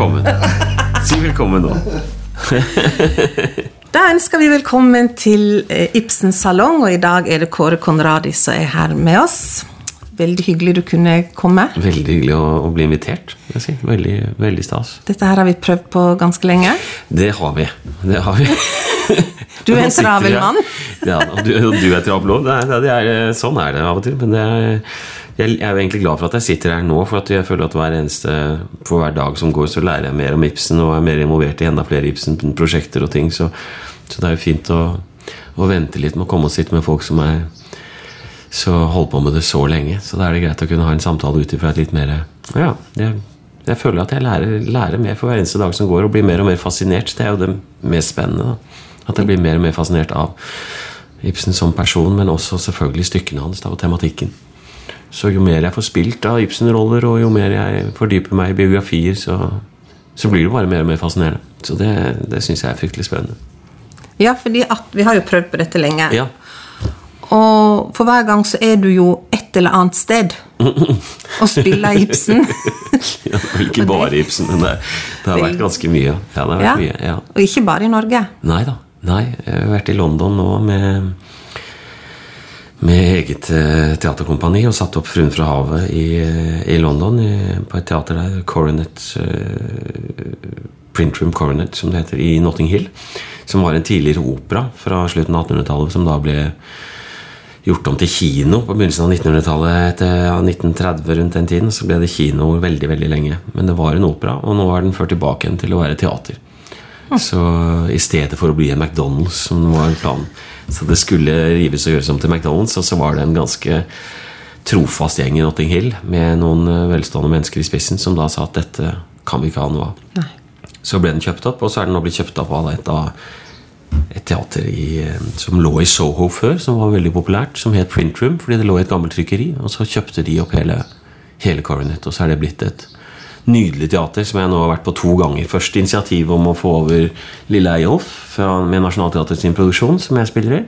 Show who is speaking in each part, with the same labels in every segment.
Speaker 1: Velkommen. Si velkommen nå.
Speaker 2: Da ønsker vi velkommen til Ibsens salong, og i dag er det Kåre Konradi som er her med oss. Veldig hyggelig du kunne komme.
Speaker 1: Veldig hyggelig å, å bli invitert. vil Jeg si. veldig, veldig stas.
Speaker 2: Dette her har vi prøvd på ganske lenge.
Speaker 1: Det har vi. Det har vi.
Speaker 2: Du er en travel mann.
Speaker 1: Ja, og du, og du er travel òg. Sånn er det av og til. Men det er, jeg, er jo egentlig glad for at jeg sitter her nå, for jeg føler at hver eneste for hver dag som går, så lærer jeg mer om Ibsen og er mer involvert i enda flere Ibsen-prosjekter og ting. Så, så det er jo fint å, å vente litt med å komme og sitte med folk som er så holdt på med det så lenge. Så da er det greit å kunne ha en samtale ut ifra et litt mer Ja, jeg, jeg føler at jeg lærer, lærer mer for hver eneste dag som går, og blir mer og mer fascinert. Det er jo det mest spennende. At jeg blir mer og mer fascinert av Ibsen som person, men også selvfølgelig stykkene hans da, og tematikken. Så jo mer jeg får spilt av Ibsen-roller, og jo mer jeg fordyper meg i biografier, så, så blir det bare mer og mer fascinerende. Så det, det syns jeg er fryktelig spennende.
Speaker 2: Ja, fordi vi har jo prøvd på dette lenge.
Speaker 1: Ja,
Speaker 2: Og for hver gang så er du jo et eller annet sted og spiller Ibsen.
Speaker 1: ja det er vel ikke bare Ibsen, men det, det har vært ganske mye. Ja,
Speaker 2: Ja.
Speaker 1: mye, ja.
Speaker 2: Og ikke bare i Norge.
Speaker 1: Nei da. Nei, jeg har vært i London nå med med eget eh, teaterkompani og satt opp 'Fruen fra havet' i, eh, i London. I, på et teater der, Coronet uh, Printroom Coronet, som det heter, i Notting Hill. Som var en tidligere opera fra slutten av 1800-tallet, som da ble gjort om til kino på begynnelsen av 1900-tallet. Etter ja, 1930 rundt den tiden så ble det kino veldig veldig lenge. Men det var en opera, og nå er den ført tilbake igjen til å være teater. Så i stedet for å bli en McDonald's, som var planen Så det skulle rives og gjøres om til McDonald's, og så var det en ganske trofast gjeng i Notting Hill med noen eh, velstående mennesker i spissen som da sa at dette kan vi ikke ha noe av.
Speaker 2: Nei.
Speaker 1: Så ble den kjøpt opp, og så er den nå blitt kjøpt opp av et, et teater i, eh, som lå i Soho før, som var veldig populært, som het Print Room, fordi det lå i et gammelt trykkeri. Og så kjøpte de opp hele, hele Coronet, og så er det blitt et nydelig teater som jeg nå har vært på to ganger. Først initiativet om å få over Lille Eyolf med Nationaltheatret sin produksjon, som jeg spiller i.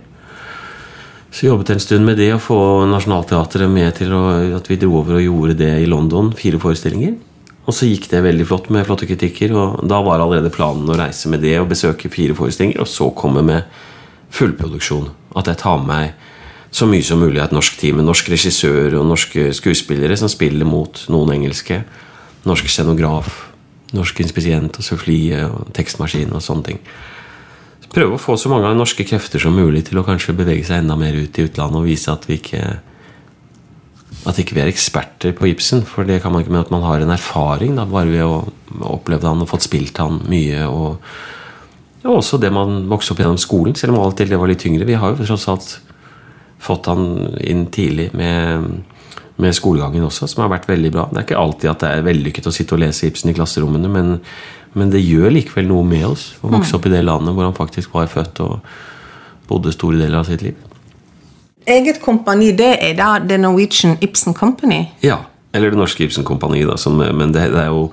Speaker 1: Så jobbet jeg en stund med det å få Nationaltheatret med til å, at vi dro over og gjorde det i London. Fire forestillinger. Og så gikk det veldig flott med flotte kritikker. Og da var allerede planen å reise med det og besøke fire forestillinger, og så komme med fullproduksjon. At jeg tar med meg så mye som mulig av et norsk team. med norsk regissør og norske skuespillere som spiller mot noen engelske. Norsk scenograf, norsk inspisient og sufflie og tekstmaskin og sånne ting prøve å få så mange norske krefter som mulig til å kanskje bevege seg enda mer ut i utlandet og vise at vi ikke at ikke vi er eksperter på Ibsen. For det kan man ikke med at man har en erfaring da, bare ved å oppleve han og fått spilt han mye. Og, og også det man vokste opp gjennom skolen, selv om alltid det var litt tyngre. Vi har jo tross alt fått han inn tidlig med, med skolegangen også, som har vært veldig bra. Det er ikke alltid at det er vellykket å sitte og lese Ibsen i klasserommene, men, men det gjør likevel noe med oss å vokse opp i det landet hvor han faktisk var født og bodde store deler av sitt liv.
Speaker 2: Eget kompani, det er da The Norwegian Ibsen Company.
Speaker 1: Ja. Eller Det Norske Ibsen Kompani, da. Som, men det, det er jo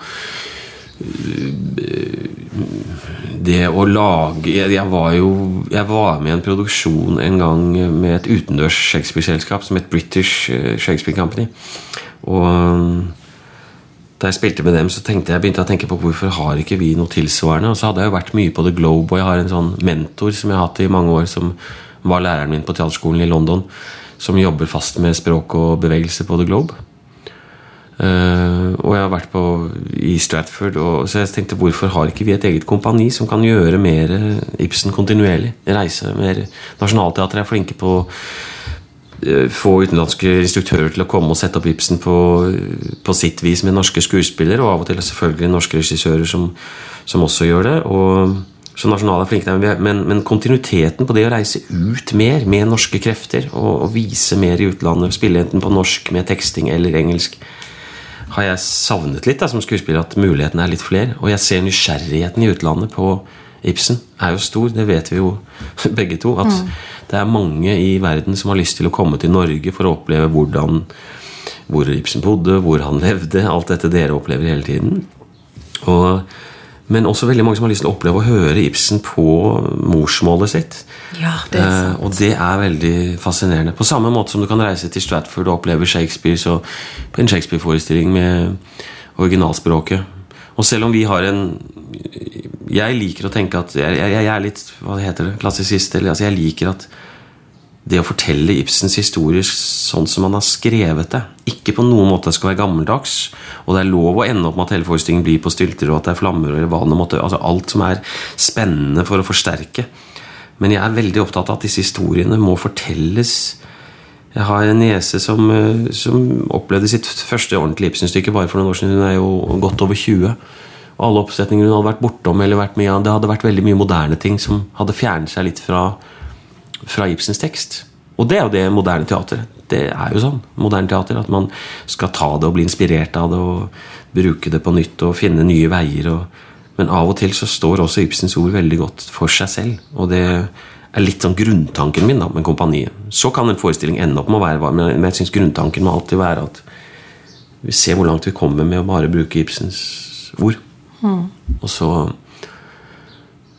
Speaker 1: Det å lage jeg, var jo Jeg var med i en produksjon en gang med et utendørs Shakespeare-selskap som het British øh, Shakespeare Company. Og øh, da jeg spilte med dem, så tenkte jeg, begynte jeg å tenke på hvorfor har ikke vi noe tilsvarende. Og så hadde jeg jo vært mye på The Globe, og jeg har en sånn mentor som jeg har hatt i mange år, som var læreren min på teaterskolen i London, som jobber fast med språk og bevegelse på The Globe. Eh, og jeg har vært på, i Stratford, og, så jeg tenkte hvorfor har ikke vi et eget kompani som kan gjøre mer Ibsen kontinuerlig? Reise mer. Nationaltheatret er flinke på eh, få utenlandske instruktører til å komme og sette opp Ibsen på, på sitt vis med norske skuespillere, og av og til selvfølgelig norske regissører som, som også gjør det. og så nasjonale er flinke der, er- men, men kontinuiteten på det å reise ut mer med norske krefter og, og vise mer i utlandet, spille enten på norsk med teksting eller engelsk, har jeg savnet litt da, som skuespiller, at mulighetene er litt flere. Og jeg ser nysgjerrigheten i utlandet på Ibsen er jo stor, det vet vi jo begge to. At det er mange i verden som har lyst til å komme til Norge for å oppleve hvordan hvor Ibsen bodde, hvor han levde. Alt dette dere opplever hele tiden. Og, men også veldig mange som har lyst til å oppleve å høre Ibsen på morsmålet sitt.
Speaker 2: Ja, det er
Speaker 1: Eh,
Speaker 2: sant.
Speaker 1: og det er veldig fascinerende. På samme måte som du kan reise til Stratford og oppleve Shakespeare så på en Shakespeare-forestilling med originalspråket. Og selv om vi har en Jeg liker å tenke at Jeg, jeg, jeg er litt hva heter det, klassisist. Eller, altså jeg liker at det å fortelle Ibsens historier sånn som han har skrevet det, ikke på noen måte skal være gammeldags. Og det er lov å ende opp med at hele forestillingen blir på stylter, og at det er flammer, eller hva det måtte altså Alt som er spennende for å forsterke. Men jeg er veldig opptatt av at disse historiene må fortelles Jeg har en niese som, eh, som opplevde sitt første ordentlige Ibsen-stykke bare for noen år siden. Hun er jo godt over 20. Og alle oppsetninger hun hadde vært bortom, eller vært med, det hadde vært veldig mye moderne ting som hadde fjernet seg litt fra fra Ibsens tekst. Og det er jo det moderne teater. Det er jo sånn. Moderne teater, At man skal ta det og bli inspirert av det og bruke det på nytt og finne nye veier. Og, men av og til så står også Ibsens ord veldig godt for seg selv. Og det er litt sånn grunntanken min da, med kompaniet. Så kan en forestilling ende opp med å være men jeg syns grunntanken må alltid være at vi ser hvor langt vi kommer med å bare bruke Ibsens ord. Mm. Og så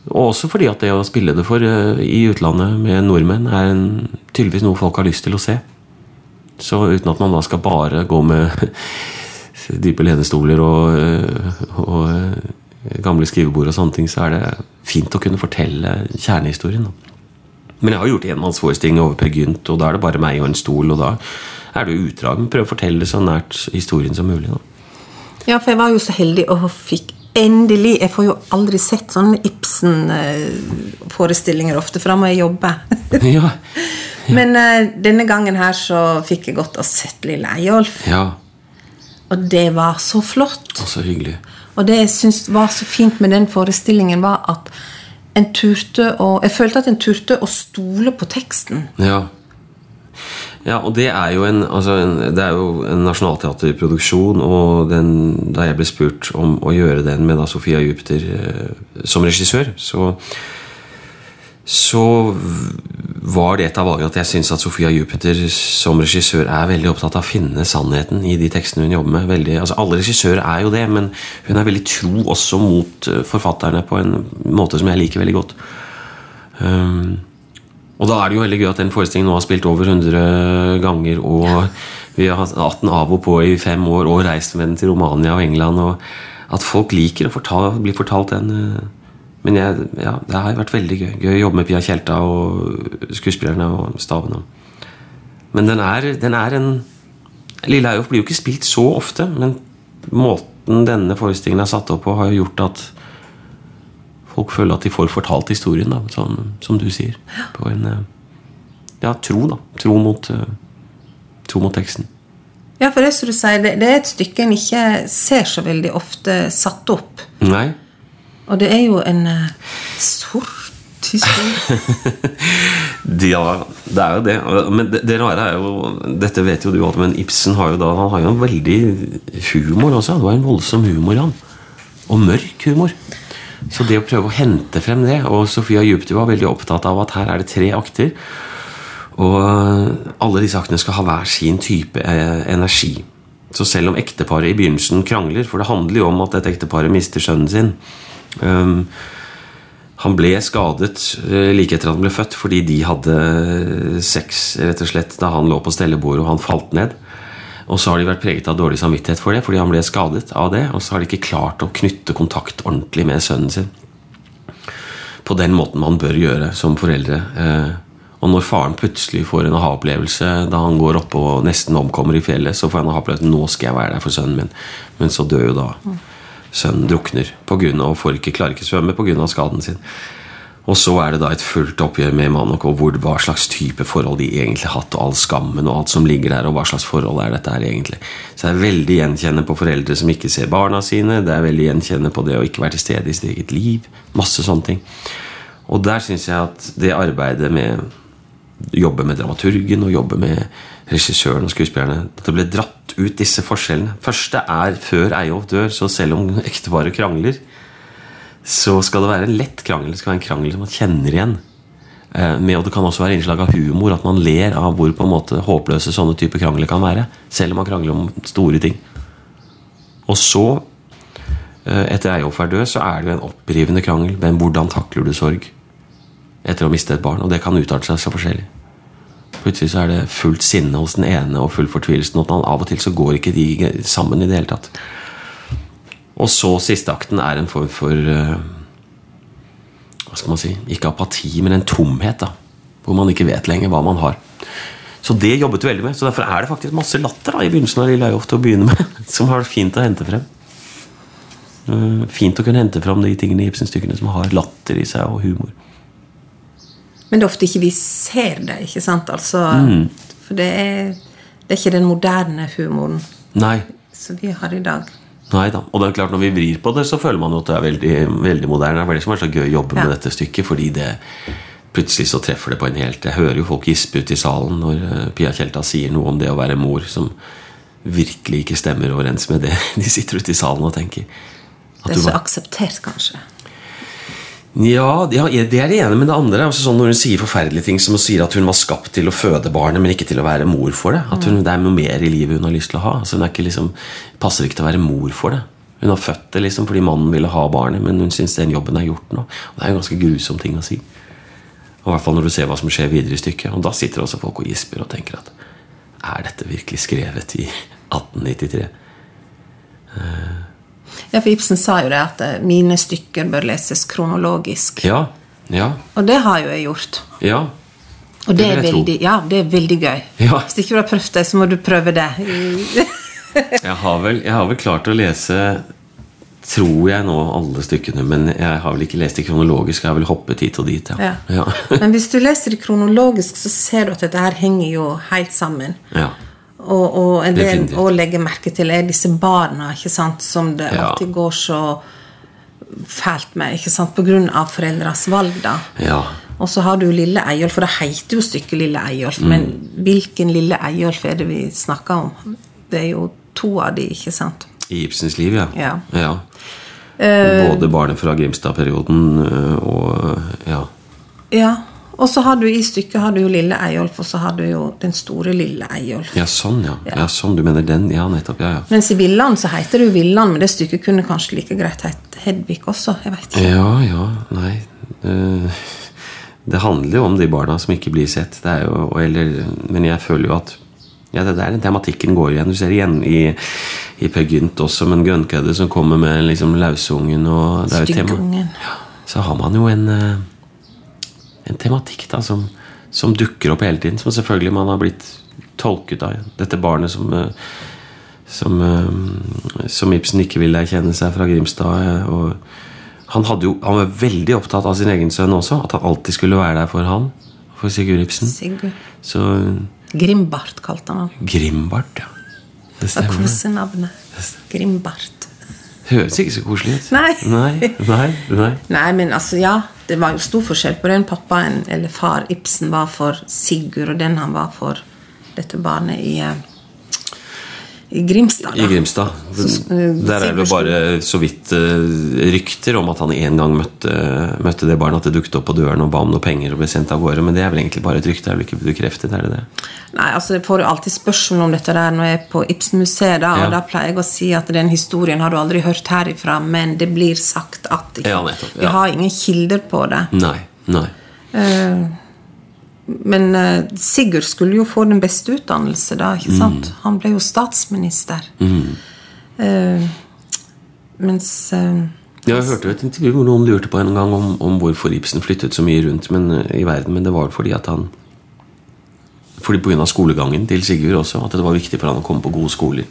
Speaker 1: og også fordi at det å spille det for uh, i utlandet med nordmenn er en, tydeligvis noe folk har lyst til å se. Så uten at man da skal bare gå med dype lenestoler og, uh, og uh, gamle skrivebord og sånne ting, så er det fint å kunne fortelle kjernehistorien. Men jeg har gjort enmannsforestilling over Per Gynt, og da er det bare meg og en stol. Og da er det utdrag. Prøv å fortelle det så nært historien som mulig. Da.
Speaker 2: Ja, for jeg var jo så heldig og fikk Endelig. Jeg får jo aldri sett sånne Ibsen-forestillinger ofte, for da må jeg jobbe. ja. Ja. Men uh, denne gangen her så fikk jeg godt å sett Lille Eyolf.
Speaker 1: Ja.
Speaker 2: Og det var så flott.
Speaker 1: Og så hyggelig.
Speaker 2: Og det jeg syns var så fint med den forestillingen, var at en turte å Jeg følte at en turte å stole på teksten.
Speaker 1: Ja. Ja, og det er jo en, altså en, det er jo en nasjonalteaterproduksjon. Og den, da jeg ble spurt om å gjøre den med da Sofia Jupiter eh, som regissør, så, så var det et av valgene at jeg syns at Sofia Jupiter som regissør er veldig opptatt av å finne sannheten i de tekstene hun jobber med. Veldig, altså Alle regissører er jo det, men hun er veldig tro også mot eh, forfatterne på en måte som jeg liker veldig godt. Um, og da er det jo veldig gøy at den forestillingen nå har spilt over 100 ganger, og vi har hatt den av og på i fem år og reist med den til Romania og England. og At folk liker å fortale, bli fortalt den. Eh, men jeg, ja, det har vært veldig gøy. Gøy å jobbe med Pia Tjelta og skuespillerne og staben. Men den er, den er en Lille Eiof blir jo ikke spilt så ofte, men måten denne forestillingen er satt opp på, har jo gjort at folk føler at de får fortalt historien, da, som, som du sier. På en eh, ja, tro, da. Tro mot, uh, tro mot teksten.
Speaker 2: Ja, for det, du sier, det, det, er et stykke en ikke ser så veldig ofte satt opp.
Speaker 1: Nei.
Speaker 2: Og det er jo en uh, sort historie.
Speaker 1: ja, det er jo det. Men det, det, rare er jo Dette vet jo du alt, men Ibsen har jo da Han har jo en veldig humor også. Det var en voldsom humor, han. Og mørk humor. Så det å prøve å hente frem det Og Sofia Jupiter var veldig opptatt av at her er det tre akter. Og alle disse aktene skal ha hver sin type eh, energi. Så selv om ekteparet i begynnelsen krangler, for det handler jo om at dette ekteparet mister sønnen sin um, Han ble skadet uh, like etter at han ble født, fordi de hadde sex rett og slett da han lå på stellebordet og han falt ned. Og så har de vært preget av dårlig samvittighet for det, fordi han ble skadet av det. Og så har de ikke klart å knytte kontakt ordentlig med sønnen sin. På den måten man bør gjøre som foreldre. Eh, og når faren plutselig får en aha-opplevelse da han går opp og nesten omkommer i fjellet, så får han aha-opplevelsen nå skal jeg være der for sønnen min. Men så dør jo da sønnen drukner på grunn av, og får ikke, klarer ikke svømme pga. skaden sin. Og så er det da et fullt oppgjør med Manok og hvor, hva slags type forhold de egentlig har hatt, og all skammen og alt som ligger der, og hva slags forhold er dette her egentlig. Så det er veldig gjenkjennende på foreldre som ikke ser barna sine. Det er veldig gjenkjennende på det å ikke være til stede i sitt eget liv. Masse sånne ting. Og der syns jeg at det arbeidet med jobbe med dramaturgen og jobbe med regissøren og skuespillerne At det ble dratt ut disse forskjellene. Første er før Eyolf dør, så selv om ekteparet krangler, så skal det være en lett krangel. Det skal være en krangel som man kjenner igjen. Eh, med, og Det kan også være innslag av humor, at man ler av hvor på en måte håpløse sånne typer krangler kan være. Selv om man krangler om store ting. Og så, Etter etter Eyolf er død, så er det jo en opprivende krangel. Men hvordan takler du sorg etter å miste et barn? Og det kan utarte seg så forskjellig. Plutselig så er det fullt sinne hos den ene og full fortvilelse. Og av og til så går ikke de sammen i det hele tatt. Og så siste akten er en form for eh, Hva skal man si? Ikke apati, men en tomhet. da Hvor man ikke vet lenger hva man har. Så det jobbet du veldig med. Så derfor er det faktisk masse latter da i begynnelsen av Lille Eyolf til å begynne med, som har det fint å hente frem. Eh, Fint å kunne hente frem de tingene i Ibsen-stykkene som har latter i seg, og humor.
Speaker 2: Men det er ofte ikke vi ser det, ikke sant? Altså,
Speaker 1: Mm.
Speaker 2: For det er, det er ikke den moderne humoren
Speaker 1: Nei,
Speaker 2: som vi har i dag.
Speaker 1: Nei da. Og det er klart når vi vrir på det, så føler man jo at det er veldig, veldig moderne. Det er det som er så gøy å jobbe
Speaker 2: Ja.
Speaker 1: med dette stykket, fordi det plutselig så treffer det på en helt Jeg hører jo folk gispe ut i salen når eh, Pia Tjelta sier noe om det å være mor som virkelig ikke stemmer overens med det de sitter ute i salen og tenker. At
Speaker 2: Det er så
Speaker 1: bare-
Speaker 2: akseptert, kanskje.
Speaker 1: Ja, ja, det er det ene, men det andre er også sånn når hun sier forferdelige ting som hun sier at hun var skapt til å føde barnet, men ikke til å være mor for det. At hun, Det er noe mer i livet hun har lyst til å ha. Altså hun er ikke liksom, passer ikke til å være mor for det. Hun har født det liksom fordi mannen ville ha barnet, men hun syns den jobben er gjort nå. Og Det er en ganske grusom ting å si. Og I hvert fall når du ser hva som skjer videre i stykket. Og da sitter også folk og gisper og tenker at er dette virkelig skrevet i 1893?
Speaker 2: Ja, for Ibsen sa jo det at eh, mine stykker bør leses kronologisk.
Speaker 1: Ja. Ja.
Speaker 2: Og det har jo jeg gjort.
Speaker 1: Ja.
Speaker 2: Og det
Speaker 1: Det
Speaker 2: er veldig, ja, det er veldig gøy.
Speaker 1: Ja.
Speaker 2: Hvis ikke du har prøvd det, så må du prøve det.
Speaker 1: Jeg har, vel, jeg har vel klart å lese Tror jeg nå alle stykkene, men jeg har vel ikke lest det kronologisk. Jeg har vel hoppet hit og dit, ja.
Speaker 2: Ja.
Speaker 1: Ja.
Speaker 2: Men hvis du leser det kronologisk, så ser du at dette her henger jo helt sammen.
Speaker 1: ja.
Speaker 2: Og, og en del å legge merke til er disse barna ikke sant, som det
Speaker 1: Ja.
Speaker 2: alltid går så fælt med, ikke sant, av foreldres valg. da.
Speaker 1: ja.
Speaker 2: Og så har du Lille Eyolf, for det heter jo stykket Lille Eyolf.
Speaker 1: Mm.
Speaker 2: Men hvilken Lille Eyolf er det vi snakker om? Det er jo to av de, ikke sant?
Speaker 1: I Ibsens liv, ja.
Speaker 2: Ja.
Speaker 1: ja.
Speaker 2: Eh.
Speaker 1: Både barnet fra Grimstad-perioden øh, og ja.
Speaker 2: Ja. Og så har du i stykket har du jo Lille Eyolf, og så har du jo den store Lille Eyolf.
Speaker 1: ja, sånn, ja. ja. Sånn, du mener den? Ja, nettopp. Ja, ja.
Speaker 2: Mens i Villand så heter det jo Villand, men det stykket kunne kanskje like greit hett Hedvig også. jeg vet ikke.
Speaker 1: Ja, ja, nei Eh, Det handler jo om de barna som ikke blir sett. Det er jo, eller, men jeg føler jo at ja, det der tematikken går igjen. Du ser igjen i, i Per Gynt også, men grønnkødde som kommer med liksom lausungen og.
Speaker 2: Styggungen.
Speaker 1: Ja, så har man jo en, eh, en tematikk da som, som dukker opp hele tiden, som selvfølgelig man har blitt tolket av. Dette barnet som eh, som, eh, som Ibsen ikke ville erkjenne seg fra Grimstad. eh, han, jo, han var veldig opptatt av sin egen sønn også. At han alltid skulle være der for han. For Sigurd Ibsen.
Speaker 2: Sigurd.
Speaker 1: Så
Speaker 2: Grimbart kalte han han.
Speaker 1: Grimbart, ja. Det stemmer. Og
Speaker 2: kosenavnet. Grimbart.
Speaker 1: Høres ikke så koselig ut.
Speaker 2: Nei.
Speaker 1: Nei, nei, nei.
Speaker 2: Nei, men altså, ja. Det var jo stor forskjell på den pappaen eller far Ibsen var for Sigurd, og den han var for dette barnet i, eh, i Grimstad.
Speaker 1: I. Grimstad.
Speaker 2: eh,
Speaker 1: Der er det bare så vidt eh, rykter om at han en gang møtte, møtte det barnet. At det dukket opp på døren og ba om noe penger og ble sendt av gårde. Men det er vel egentlig bare et rykte. Er vel ikke bekreftet? er det det?
Speaker 2: Nei, altså Jeg får jo alltid spørsmål om dette der når jeg er på Ibsen-museet. Da,
Speaker 1: Ja.
Speaker 2: og da pleier jeg å si at den historien har du aldri hørt herifra, men det blir sagt at ikke.
Speaker 1: Ja, nettopp,
Speaker 2: Vi har ingen kilder på det.
Speaker 1: Nei. nei.
Speaker 2: Men eh, Sigurd skulle jo få den beste utdannelse da, ikke sant? Han ble jo statsminister. Eh, mens eh,
Speaker 1: Jeg hørte et intervju hvor noen lurte på en gang om, om hvorfor Ibsen flyttet så mye rundt men, i verden, men det var fordi at han fordi Pga. skolegangen til Sigurd også. At det var viktig for han å komme på gode skoler.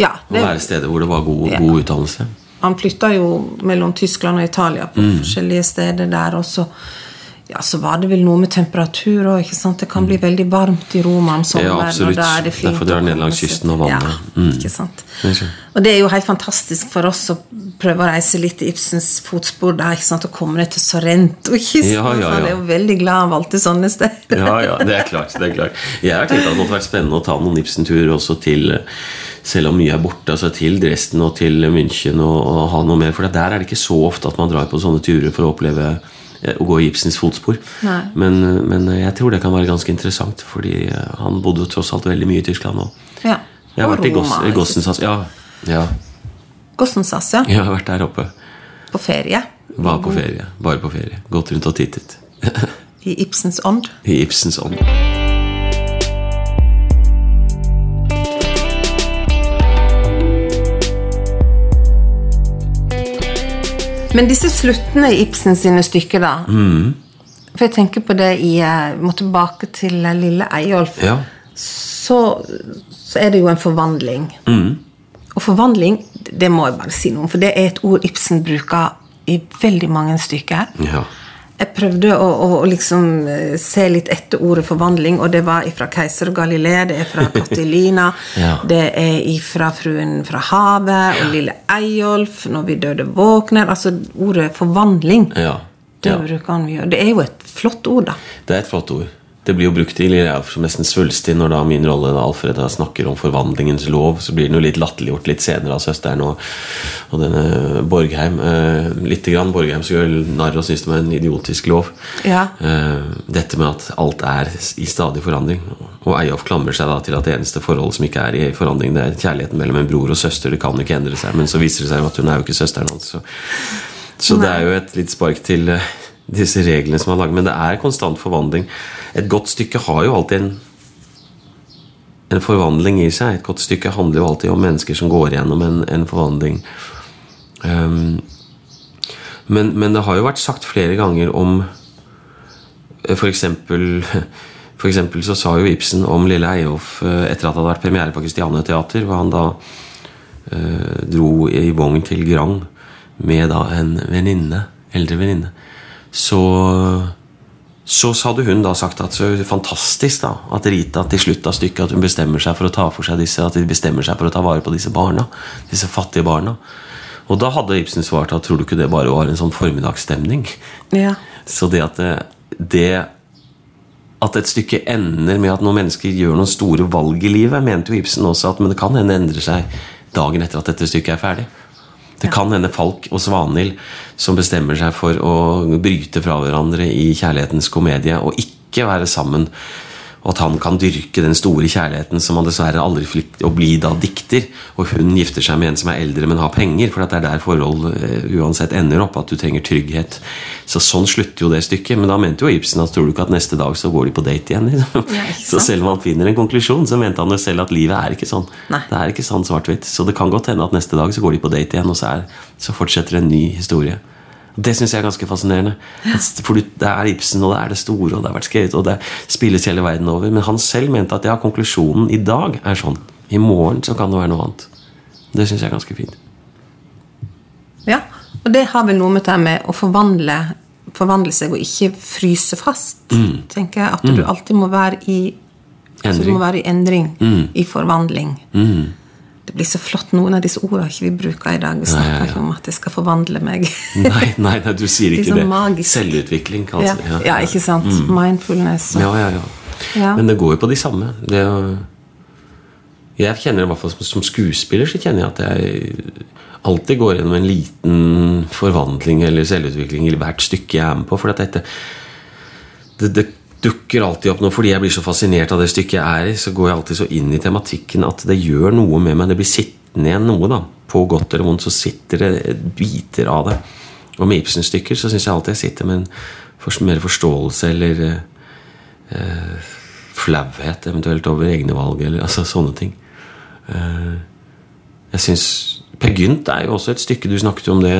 Speaker 2: Ja,
Speaker 1: Og
Speaker 2: det,
Speaker 1: være steder hvor det var god,
Speaker 2: Ja.
Speaker 1: god utdannelse.
Speaker 2: han flytta jo mellom Tyskland og Italia på forskjellige steder der. Og så, ja, så var det vel noe med temperatur òg. Det kan bli veldig varmt i Roma om sommeren.
Speaker 1: Ja, absolutt.
Speaker 2: og da er det fint
Speaker 1: Derfor drar ned langs kysten og vannet.
Speaker 2: Ja, ikke sant? Og det er jo helt fantastisk for oss å prøve å reise litt i Ibsens fotspor der, ikke sant? og komme ned til Sorrento-kysten. Ja,
Speaker 1: Ja, ja,
Speaker 2: Så Han er jo veldig glad han valgte sånne steder.
Speaker 1: Ja, ja, det er klart. det er klart Jeg har tenkt at det måtte vært spennende å ta noen Ibsen-turer også til Selv om mye er borte, altså til Dresden og til München og, og ha noe mer. For der er det ikke så ofte at man drar på sånne turer for å oppleve å gå i Ibsens fotspor. Men, eh, men jeg tror det kan være ganske interessant, fordi eh, han bodde tross alt veldig mye i Tyskland nå.
Speaker 2: Ja.
Speaker 1: Jeg har
Speaker 2: Og
Speaker 1: vært
Speaker 2: Roma,
Speaker 1: i Gossensas ja, ja,
Speaker 2: Gossensas, ja.
Speaker 1: jeg har vært der oppe.
Speaker 2: På ferie.
Speaker 1: Var på ferie. Bare på ferie. Gått rundt og tittet.
Speaker 2: I Ibsens ånd.
Speaker 1: I Ibsens ånd.
Speaker 2: Men disse sluttene i Ibsen sine stykker, da
Speaker 1: Mm.
Speaker 2: For jeg tenker på det i jeg Må tilbake til Lille Eyolf.
Speaker 1: Ja.
Speaker 2: Så, så er det jo en forvandling.
Speaker 1: Mm.
Speaker 2: Og forvandling, det må jeg bare si noe om, for det er et ord Ibsen bruker i veldig mange stykker.
Speaker 1: Ja.
Speaker 2: Jeg prøvde å, å, liksom eh, se litt etter ordet forvandling, og det var ifra Keiser Galilea, det er fra Katilina,
Speaker 1: Ja.
Speaker 2: det er ifra Fruen fra havet og Lille Eyolf, Når vi døde våkner Altså ordet forvandling.
Speaker 1: ja.
Speaker 2: Det bruker han mye. Det er jo et flott ord, da.
Speaker 1: Det er et flott ord. Det blir jo brukt i som nesten svulstig når da min rolle da Alfred da snakker om forvandlingens lov. Så blir den jo litt latterliggjort litt senere av søsteren og, og denne Borgheim. Eh, litt grann Borgheim som gjør narr og syns det var en idiotisk lov.
Speaker 2: Ja.
Speaker 1: Eh, dette med at alt er i stadig forandring. Og Eyolf klamrer seg da til at det eneste forholdet som ikke er i forandring, det er kjærligheten mellom en bror og søster. Det kan ikke endre seg. Men så viser det seg jo at hun er jo ikke søsteren hans. Så, så det er jo et litt spark til eh, disse reglene som er laget. Men det er konstant forvandling. Et godt stykke har jo alltid en en forvandling i seg. Et godt stykke handler jo alltid om mennesker som går gjennom en, en forvandling. Um, men, men det har jo vært sagt flere ganger om eh, For eksempel, for eksempel så sa jo Ibsen om Lille Eyolf eh, etter at det hadde vært premiere på Christiane Teater, hvor han da eh, dro i vogn til Grang med da en venninne, eldre venninne. Så så hadde hun da sagt at så fantastisk da, at Rita til slutt av stykket at hun bestemmer seg for å ta for seg disse, at de bestemmer seg for å ta vare på disse barna. Disse fattige barna. Og da hadde Ibsen svart at tror du ikke det bare var en sånn formiddagsstemning?
Speaker 2: Ja.
Speaker 1: Så det at det, det at et stykke ender med at noen mennesker gjør noen store valg i livet, mente jo Ibsen også at men det kan hende endre seg dagen etter at dette stykket er ferdig. Det kan hende Falk og Svanhild som bestemmer seg for å bryte fra hverandre i kjærlighetens komedie og ikke være sammen. Og at han kan dyrke den store kjærligheten som han dessverre aldri fikk å bli da dikter. Og hun gifter seg med en som er eldre, men har penger. For det er der forhold eh, uansett ender opp, at du trenger trygghet. Så sånn slutter jo det stykket. Men da mente jo Ibsen at tror du ikke at neste dag så går de på date igjen? Liksom.
Speaker 2: Ja,
Speaker 1: så selv om han finner en konklusjon, så mente han jo selv at livet er ikke sånn.
Speaker 2: Nei.
Speaker 1: Det er ikke sånn svart-hvitt. Så det kan godt hende at neste dag så går de på date igjen, og så, er, så fortsetter en ny historie. Det syns jeg er ganske fascinerende. For det er Ibsen, og det er det store, og det har vært skrevet, og det spilles hele verden over. Men han selv mente at ja, konklusjonen i dag er sånn. I morgen så kan det være noe annet. Det syns jeg er ganske fint.
Speaker 2: ja. Og det har vel noe med det med å forvandle, forvandle seg og ikke fryse fast. tenker jeg At du alltid må være i altså må være i endring, i forvandling. Det blir så flott, noen av disse ordene ikke vi bruker i dag. Vi snakker
Speaker 1: ja, ja.
Speaker 2: ikke om at jeg skal forvandle meg.
Speaker 1: Nei, nei, nei, du sier ikke
Speaker 2: det.
Speaker 1: det.
Speaker 2: magisk.
Speaker 1: Selvutvikling,
Speaker 2: ja,
Speaker 1: kalles det.
Speaker 2: ja, ikke sant? Mindfulness. og-
Speaker 1: Ja, ja, ja.
Speaker 2: Ja.
Speaker 1: Men det går jo på de samme. Det å- jeg kjenner i hvert fall som, skuespiller så kjenner jeg at jeg alltid går gjennom en liten forvandling eller selvutvikling i hvert stykke jeg er med på. For dette det, det dukker alltid opp nå fordi jeg blir så fascinert av det stykket jeg er i. Så går jeg alltid så inn i tematikken at det gjør noe med meg. Det blir sittende igjen noe. da På godt eller vondt så sitter det biter av det. Og med Ibsen-stykker så syns jeg alltid jeg sitter med en for, mer forståelse eller eh, eh, flauhet eventuelt over egne valg, eller altså sånne ting. Eh, jeg syns Per Gynt er jo også et stykke Du snakket jo om det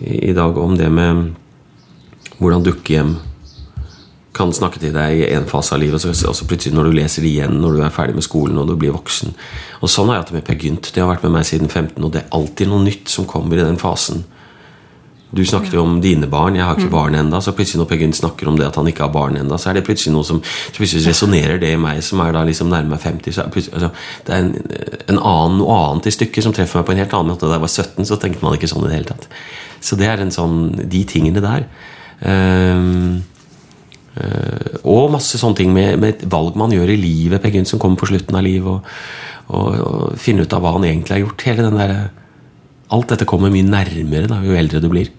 Speaker 1: i, i dag, om det med hvordan dukkehjem kan snakke til deg i en fase av livet, og så, og så plutselig når du leser det igjen når du er ferdig med skolen og du blir voksen. Og Sånn har jeg hatt det med Per Gynt. Det har vært med meg siden 15, og det er alltid noe nytt som kommer i den fasen. Du snakket jo om dine barn. Jeg har ikke barn enda, Så plutselig når Per Gynt snakker om det at han ikke har barn enda, så er det plutselig noe som så plutselig resonnerer det i meg som er da liksom nærmere 50. Så er det, altså, det er en, en annen, noe annet i stykket som treffer meg på en helt annen måte. Da jeg var 17, så tenkte man ikke sånn i det hele tatt. Så det er en sånn, de tingene der. Eh, og masse sånne ting med, med valg man gjør i livet, Per Gynt, som kommer på slutten av livet, og, og, og finne ut av hva han egentlig har gjort. Hele den der, alt dette kommer mye nærmere da, jo eldre du blir.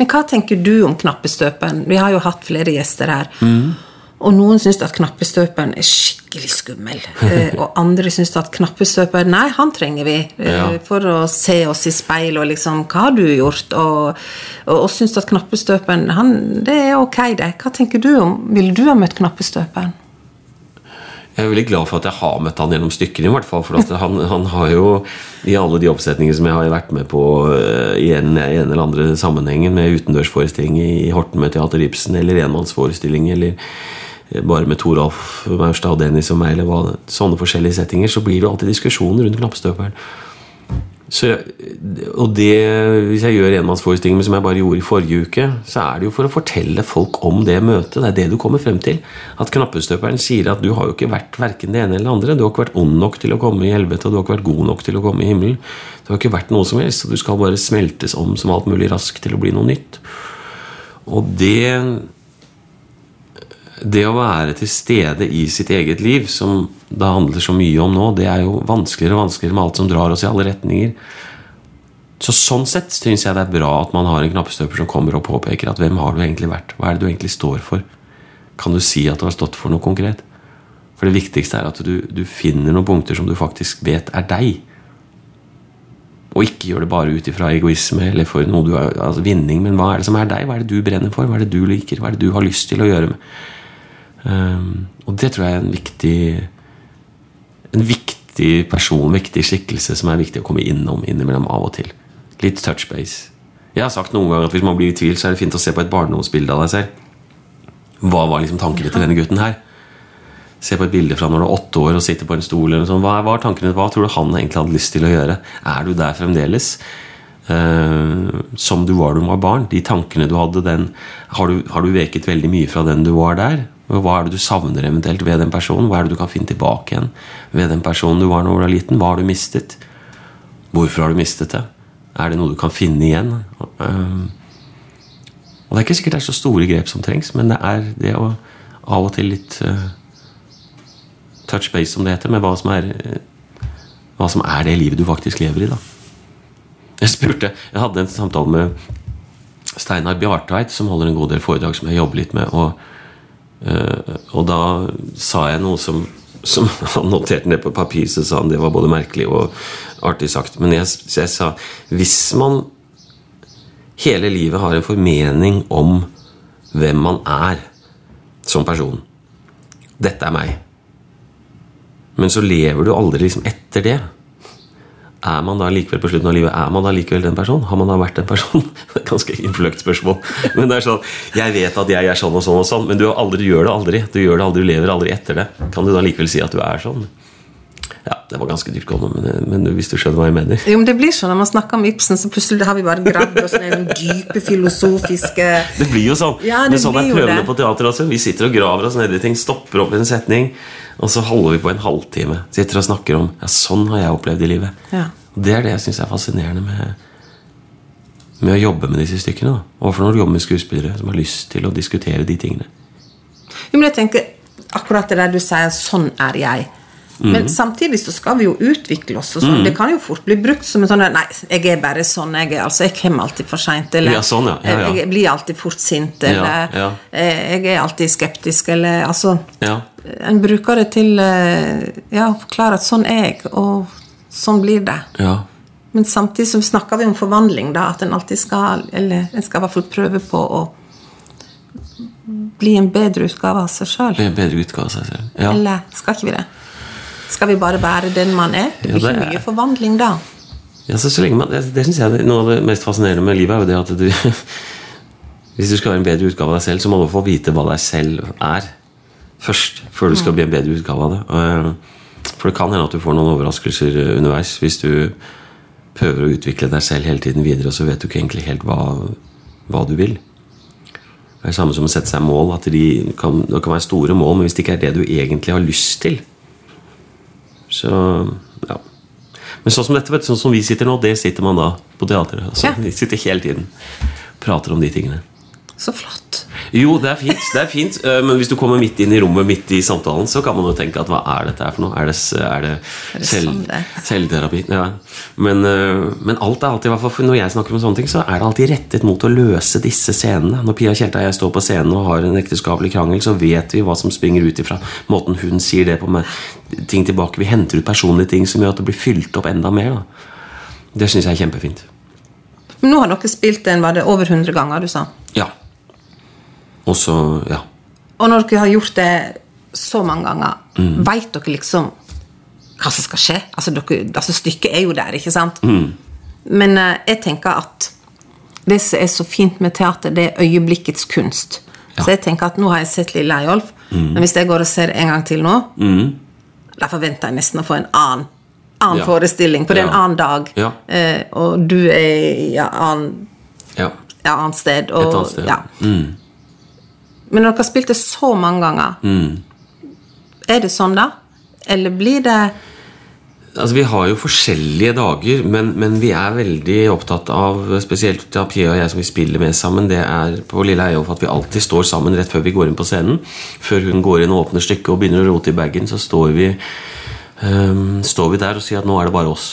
Speaker 2: Men hva tenker du om knappestøpen? Vi har jo hatt flere gjester her.
Speaker 1: Mm.
Speaker 2: Og noen syns at knappestøperen er skikkelig skummel. Eh, og andre syns at knappestøperen Nei, han trenger vi eh,
Speaker 1: Ja.
Speaker 2: for å se oss i speil og liksom Hva har du gjort? Og, og, og syns at knappestøperen han, Det er ok, det. Hva tenker du om Ville du ha møtt knappestøperen?
Speaker 1: Jeg er veldig glad for at jeg har møtt han gjennom stykkene. i hvert fall, For han, han har jo i alle de oppsetningene som jeg har vært med på eh, i en, i en eller andre sammenhengen, med utendørsforestilling i Horten med Teater Ibsen, eller enmannsforestilling, eller bare med Toralf Maurstad og Dennis og meg, eller hva, sånne forskjellige settinger, så blir det alltid diskusjoner rundt knappstøperen. Så, og det, Hvis jeg gjør enmannsforestillinger som jeg bare gjorde i forrige uke, så er det jo for å fortelle folk om det møtet. Det er det du kommer frem til. At knappestøperen sier at du har jo ikke vært verken det ene eller det andre. Du har ikke vært ond nok til å komme i helvete, og du har ikke vært god nok til å komme i himmelen. Du har ikke vært noe som helst, og du skal bare smeltes om som alt mulig raskt til å bli noe nytt. Og det det å være til stede i sitt eget liv, som det handler så mye om nå, det er jo vanskeligere og vanskeligere med alt som drar oss i alle retninger. Så Sånn sett syns jeg det er bra at man har en knappestøper som kommer og påpeker at hvem har du egentlig vært? Hva er det du egentlig står for? Kan du si at du har stått for noe konkret? For det viktigste er at du, du finner noen punkter som du faktisk vet er deg. Og ikke gjør det bare ut ifra egoisme eller for noe du har, altså vinning, men hva er det som er deg? Hva er det du brenner for? Hva er det du liker? Hva er det du har lyst til å gjøre? med? Um, og det tror jeg er en viktig En viktig person, viktig skikkelse som er viktig å komme innom innimellom av og til. Litt touch base. Jeg har sagt noen ganger at hvis man blir i tvil, så er det fint å se på et barndomsbilde av deg selv. Hva var liksom tankene til denne gutten her? Se på et bilde fra når du er åtte år og sitter på en stol. sånn. Hva var tankene? Hva tror du han egentlig hadde lyst til å gjøre? Er du der fremdeles? Uh, som du var da du var barn. De tankene du hadde, den, har, du, har du veket veldig mye fra den du var der? Hva er det du savner eventuelt ved den personen? Hva er det du kan finne tilbake igjen ved den personen du var da du var liten? Hva har du mistet? Hvorfor har du mistet det? Er det noe du kan finne igjen? Um, og Det er ikke sikkert det er så store grep som trengs, men det er det å av og til litt uh, touch base, som det heter, med hva som, er, uh, hva som er det livet du faktisk lever i. da. Jeg spurte, jeg hadde en samtale med Steinar Bjartveit, som holder en god del foredrag som jeg jobber litt med. og og da sa jeg noe som, som han noterte ned på papir, så sa han det var både merkelig og artig sagt. Men jeg, jeg sa hvis man hele livet har en formening om hvem man er som person Dette er meg. Men så lever du aldri liksom etter det er man da likevel på slutten av livet er man da likevel den personen? Har man da vært den personen? Er Ganske innfløkt spørsmål. Men det er sånn, Jeg vet at jeg er sånn og sånn, og sånn, men du, aldri, du gjør det aldri. Du gjør det aldri, du lever aldri etter det. Kan du da likevel si at du er sånn? Ja, Det var ganske dyptgående, men, men hvis du skjønner hva jeg mener.
Speaker 2: Jo, men det blir sånn Når man snakker om Ibsen, så plutselig har vi bare gravd oss ned i dype filosofiske
Speaker 1: Det blir jo sånn.
Speaker 2: Ja, det
Speaker 1: men sånn er prøvene på teater også. Vi sitter og graver oss ned i ting, stopper opp i en setning, og så holder vi på en halvtime. Sitter og snakker om Ja, sånn har jeg opplevd i livet.
Speaker 2: Ja.
Speaker 1: Og Det er det jeg syns er fascinerende med, med å jobbe med disse stykkene. da. Overfor når du jobber med skuespillere som har lyst til å diskutere de tingene.
Speaker 2: Jo, men jeg tenker akkurat det der du sier 'sånn er jeg'.
Speaker 1: Mhm.
Speaker 2: Men samtidig så skal vi jo utvikle oss. og sånn. Det kan jo fort bli brukt som en sånn 'Nei, jeg er bare sånn jeg er'. Altså, jeg kommer alltid for seint. Eller
Speaker 1: Ja, sånn, ja. Ja,
Speaker 2: jeg blir alltid fort sint. Eller eh, jeg er alltid skeptisk. Eller altså
Speaker 1: Ja,
Speaker 2: En bruker det til eh, ja, å forklare at sånn er jeg, og sånn blir det.
Speaker 1: ja.
Speaker 2: Men samtidig så snakker vi om forvandling, da. At en alltid skal Eller en skal i hvert fall prøve på å bli en bedre utgave av seg sjøl.
Speaker 1: Be- Bedre utgave av seg selv. Ja.
Speaker 2: Eller skal ikke vi det? Skal vi bare være den man er? Det
Speaker 1: Ja,
Speaker 2: blir
Speaker 1: det
Speaker 2: ikke mye forvandling da.
Speaker 1: Ja, så, så man, det det synes jeg Noe av det mest fascinerende med livet er jo det at du Hvis du skal være en bedre utgave av deg selv, så må du få vite hva deg selv er først. Før du skal bli en bedre utgave av det. For det kan hende at du får noen overraskelser eh, underveis hvis du prøver å utvikle deg selv hele tiden videre, og så vet du ikke egentlig helt hva, hva du vil. Det er det samme som å sette seg mål. At de kan, det kan være store mål, men hvis det ikke er det du egentlig har lyst til, så ja. Men sånn som dette, vet du, sånn som vi sitter nå, det sitter man da på teateret. Altså,
Speaker 2: Ja.
Speaker 1: Vi sitter hele tiden prater om de tingene.
Speaker 2: Så flott.
Speaker 1: Jo, det er fint, det er fint øh, men hvis du kommer midt inn i rommet midt i samtalen, så kan man jo tenke at hva er dette her for noe? Er det, er det,
Speaker 2: Er det
Speaker 1: selv,
Speaker 2: sånn det er?
Speaker 1: selvterapi? Ja. Men, øh, men alt er alltid, fall når jeg snakker om sånne ting, så er det alltid rettet mot å løse disse scenene. Når Pia Tjelta og jeg står på scenen og har en ekteskapelig krangel, så vet vi hva som springer ut ifra måten hun sier det på med ting tilbake. Vi henter ut personlige ting som gjør at det blir fylt opp enda mer. Da. Det syns jeg er kjempefint.
Speaker 2: Men nå har dere spilt den var det over 100 ganger, du sa.
Speaker 1: Ja. Og så, ja.
Speaker 2: Og når dere har gjort det så mange ganger. Mm. Veit dere liksom hva som skal skje? Altså, dere, altså Stykket er jo der, ikke sant?
Speaker 1: Mm.
Speaker 2: Men uh, jeg tenker at det som er så fint med teater, det er øyeblikkets kunst.
Speaker 1: Ja.
Speaker 2: Så jeg tenker at nå har jeg sett Lille Eyolf,
Speaker 1: Mm.
Speaker 2: men hvis jeg går og ser en gang til nå, da forventer jeg nesten å få en annen, annen
Speaker 1: Ja.
Speaker 2: forestilling, for det er en annen dag.
Speaker 1: Ja.
Speaker 2: uh, og du er i ja, annen, Ja. annet sted. Og,
Speaker 1: Et annet sted.
Speaker 2: Ja. Men når dere har spilt det så mange ganger,
Speaker 1: Mm.
Speaker 2: er det sånn da? Eller blir det
Speaker 1: Altså, Vi har jo forskjellige dager, men, men vi er veldig opptatt av Spesielt da Pia og jeg som vi spiller med sammen, det er på Lille Eyolf at vi alltid står sammen rett før vi går inn på scenen. Før hun går inn og åpner stykket og begynner å rote i bagen, så står vi, um, står vi der og sier at nå er det bare oss.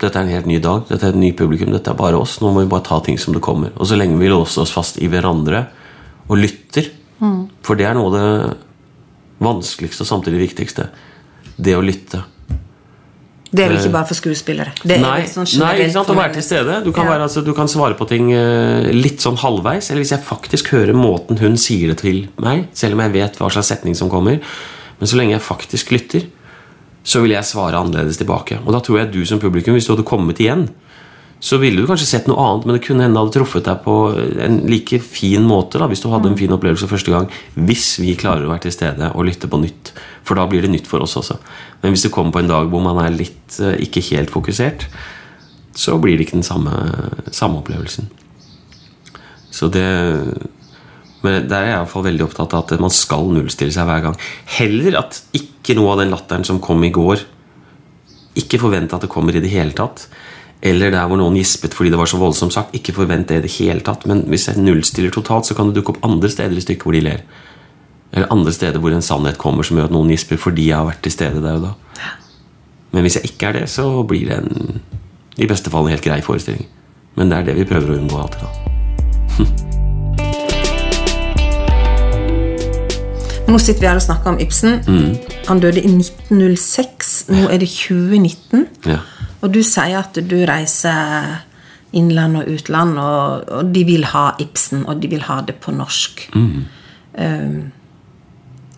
Speaker 1: Dette er en helt ny dag, dette er et ny publikum, dette er bare oss. Nå må vi bare ta ting som det kommer. Og så lenge vi låser oss fast i hverandre og lytter, for det er noe av det vanskeligste og samtidig viktigste, det å lytte.
Speaker 2: Det er vel ikke bare for skuespillere? Det er
Speaker 1: Nei,
Speaker 2: sånn
Speaker 1: nei ikke sant,
Speaker 2: for
Speaker 1: å være til stede. Du kan,
Speaker 2: Ja.
Speaker 1: være, altså, du kan svare på ting eh, litt sånn halvveis. Eller hvis jeg faktisk hører måten hun sier det til meg, selv om jeg vet hva slags setning som kommer. Men så lenge jeg faktisk lytter, så vil jeg svare annerledes tilbake. Og da tror jeg du som publikum, hvis du hadde kommet igjen, så ville du kanskje sett noe annet, men det kunne hende hadde truffet deg på en like fin måte da, hvis du hadde en fin opplevelse første gang. Hvis vi klarer å være til stede og lytte på nytt. For da blir det nytt for oss også. Men hvis du kommer på en dag hvor man er litt eh, ikke helt fokusert, så blir det ikke den samme, samme opplevelsen. Så det Men der er jeg i hvert fall veldig opptatt av at man skal nullstille seg hver gang. Heller at ikke noe av den latteren som kom i går, ikke forvente at det kommer i det hele tatt. Eller der hvor noen gispet fordi det var så voldsomt sagt. Ikke forvent det i det hele tatt. Men hvis jeg nullstiller totalt, så kan det dukke opp andre steder i stykket hvor de ler. Eller andre steder hvor en sannhet kommer som gjør at noen gisper fordi jeg har vært til stede der og da. Men hvis jeg ikke er det, så blir det en i beste fall en helt grei forestilling. Men det er det vi prøver å unngå alltid. da.
Speaker 2: Nå sitter vi her og snakker om Ibsen.
Speaker 1: Mm.
Speaker 2: Han døde i 1906. Nå er det 2019.
Speaker 1: Ja.
Speaker 2: Og du sier at du reiser innland og utland, og, og de vil ha Ibsen, og de vil ha det på norsk. Um,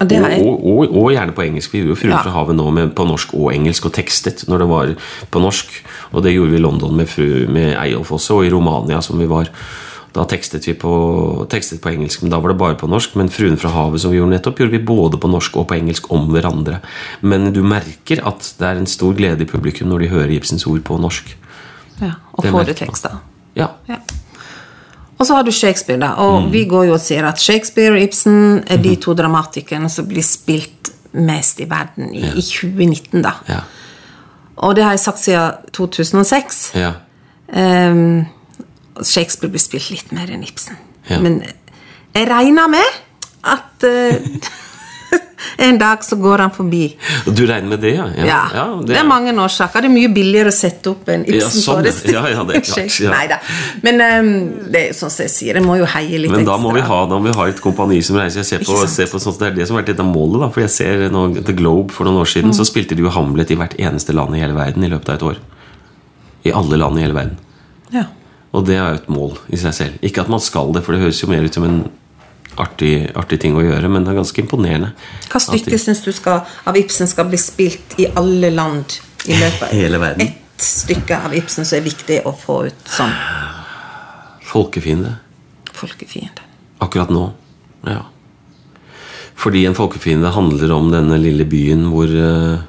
Speaker 2: og det
Speaker 1: Og,
Speaker 2: jeg
Speaker 1: og, og, og gjerne på engelsk. Vi gjorde 'Fruen
Speaker 2: Ja.
Speaker 1: fra havet' nå med, på norsk og engelsk, og tekstet når det var på norsk. Og det gjorde vi i London med, fru, med Eyolf også, og i Romania, som vi var. Da tekstet vi på, tekstet på engelsk, men da var det bare på norsk. Men 'Fruen fra havet', som vi gjorde nettopp, gjorde vi både på norsk og på engelsk om hverandre. Men du merker at det er en stor glede i publikum når de hører Ibsens ord på norsk.
Speaker 2: ja, og
Speaker 1: det
Speaker 2: får du
Speaker 1: tekst,
Speaker 2: da.
Speaker 1: Ja.
Speaker 2: Ja. Og så har du Shakespeare, da. Og
Speaker 1: Mm.
Speaker 2: vi går jo og sier at Shakespeare og Ibsen er de to dramatikerne som blir spilt mest i verden i, i 2019, da.
Speaker 1: Ja.
Speaker 2: Og det har jeg sagt siden 2006.
Speaker 1: ja.
Speaker 2: Ehm, Shakespeare blir spilt litt mer enn Ibsen.
Speaker 1: Ja.
Speaker 2: Men jeg regner med at uh, en dag så går han forbi.
Speaker 1: Og du regner med det, ja?
Speaker 2: Ja, det, er mange årsaker. Det er mye billigere å sette opp en
Speaker 1: sånn,
Speaker 2: Ibsen-forestilling.
Speaker 1: ja. Ja, ja, det klart, ja.
Speaker 2: Neida. Men um, det er sånn som jeg sier, jeg må jo heie litt
Speaker 1: Men da må, vi
Speaker 2: ekstra.
Speaker 1: ha, da må vi ha et kompani som reiser. Jeg ser på, ser på sånt, Det er det som har vært litt av målet. da For jeg ser nå, The Globe For noen år siden
Speaker 2: Mm.
Speaker 1: så spilte de jo Hamlet i hvert eneste land i hele verden i løpet av et år. I alle land i hele verden.
Speaker 2: Ja.
Speaker 1: Og det er jo et mål i seg selv. Ikke at man skal det, for det høres jo mer ut som en artig, artig ting å gjøre, men det er ganske imponerende.
Speaker 2: Hva stykke syns du skal, av Ibsen skal bli spilt i alle land i løpet av
Speaker 1: Hele verden.
Speaker 2: Ett stykke av Ibsen som er viktig å få ut sånn?
Speaker 1: Folkefiende.
Speaker 2: folkefiende.
Speaker 1: Akkurat nå. Ja. Fordi en folkefiende handler om denne lille byen hvor eh,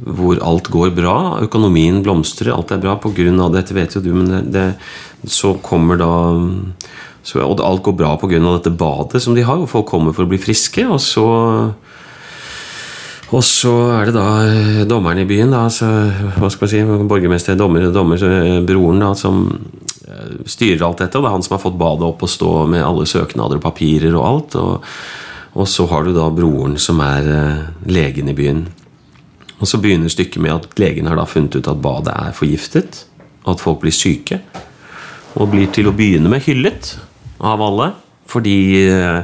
Speaker 1: Hvor alt går bra. Økonomien blomstrer, alt er bra av dette, vet jo du, men det, det, så kommer da så, Og alt går bra av dette badet som de har, hvor folk kommer for å bli friske, og så og så er det da eh, dommeren i byen, da, så, hva skal man si, borgermester, dommer, dommer, eh, broren, da, som eh, styrer alt dette. Og det er han som har fått badet opp og stå med alle søknader og papirer og alt. Og, og så har du da broren som er legen i byen. Og så begynner stykket med at legen har da funnet ut at badet er forgiftet. Og at folk blir syke. Og blir til å begynne med hyllet av alle. Fordi eh,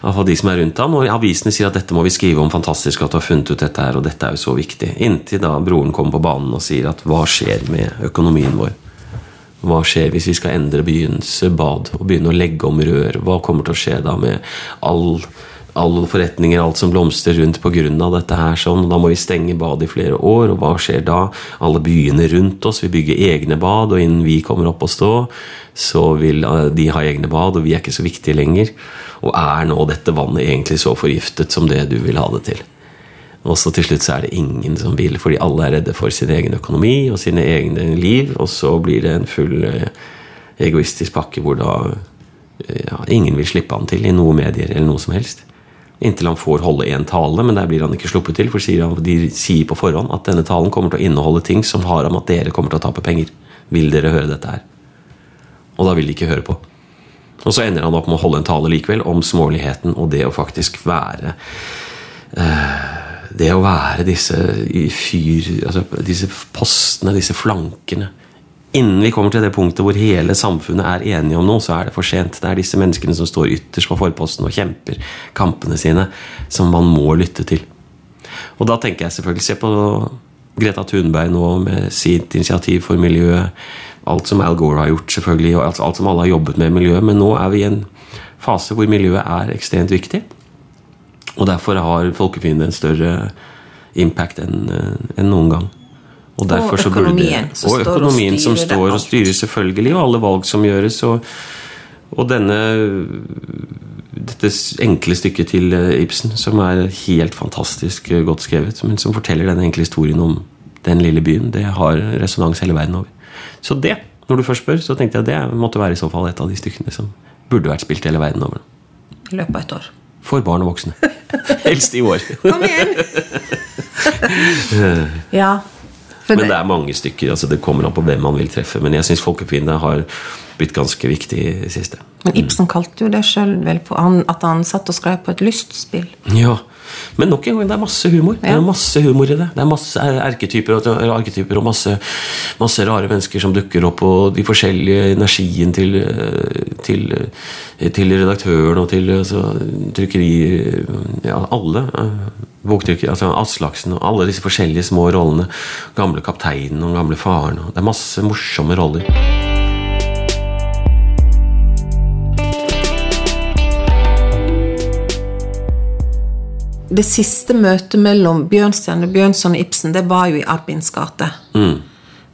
Speaker 1: av de som er rundt ham. Og avisene sier at dette må vi skrive om. Fantastisk at du har funnet ut dette her, og dette er jo så viktig. Inntil da broren kommer på banen og sier at hva skjer med økonomien vår? Hva skjer hvis vi skal endre byens bad og begynne å legge om rør? Hva kommer til å skje da med all, alle forretninger, alt som blomstrer rundt pga. dette her. sånn, Da må vi stenge badet i flere år, og hva skjer da? Alle byene rundt oss vil bygge egne bad, og innen vi kommer opp og stå, så vil eh, de ha egne bad, og vi er ikke så viktige lenger. Og er nå dette vannet egentlig så forgiftet som det du vil ha det til? Og så til slutt så er det ingen som vil, fordi alle er redde for sin egen økonomi og sine egne liv, og så blir det en full eh, egoistisk pakke hvor da ja, ingen vil slippe han til i noe medier eller noe som helst. Inntil han får holde én tale, men der blir han ikke sluppet til. For de sier på forhånd at denne talen kommer til å inneholde ting som har om at dere kommer til å tape penger. Vil dere høre dette her? Og da vil de ikke høre på. Og så ender han opp med å holde en tale likevel om småligheten og det å faktisk være uh, Det å være disse fyr... Altså disse postene, disse flankene Innen vi kommer til det punktet hvor hele samfunnet er enige om noe, så er det for sent. Det er disse menneskene som står ytterst på forposten og kjemper kampene sine, som man må lytte til. Og da tenker jeg selvfølgelig Se på Greta Thunberg nå med sitt initiativ for miljøet. Alt som Al Gore har gjort, selvfølgelig, og alt, som alle har jobbet med miljøet. Men nå er vi i en fase hvor miljøet er ekstremt viktig. Og derfor har folkefiende en større impact enn en noen gang. Og,
Speaker 2: og økonomien,
Speaker 1: det, og økonomien som står og styrer, selvfølgelig, og alle valg som gjøres. Og, og denne dette enkle stykket til eh, Ibsen, som er helt fantastisk eh, godt skrevet, men som forteller den enkle historien om den lille byen, det har resonans hele verden over. Så det, når du først spør, så tenkte jeg det måtte være i så fall et av de stykkene som burde vært spilt hele verden over.
Speaker 2: I løpet av et år.
Speaker 1: For barn og voksne. Helst i år.
Speaker 2: Kom igjen! ja,
Speaker 1: men det er mange stykker. altså Det kommer an på hvem man vil treffe. Men jeg syns folkefiende har blitt ganske viktig i det siste.
Speaker 2: Men Ibsen kalte jo det sjøl vel på at han satt og skrev på et lystspill.
Speaker 1: Ja, men nok en gang, det er masse humor. Ja. Det er masse humor i det. Det er masse erketyper og, arketyper og masse, masse, rare mennesker som dukker opp, og de forskjellige energien til, til, til redaktøren og til altså, trykkeri Ja, alle. Boktrykker, altså Aslaksen og alle disse forskjellige små rollene. Gamle kapteinen og gamle faren. Det er masse morsomme roller.
Speaker 2: det siste møtet mellom Bjørnstjerne Bjørnson og Ibsen, det var jo i Arbins gate. Mm.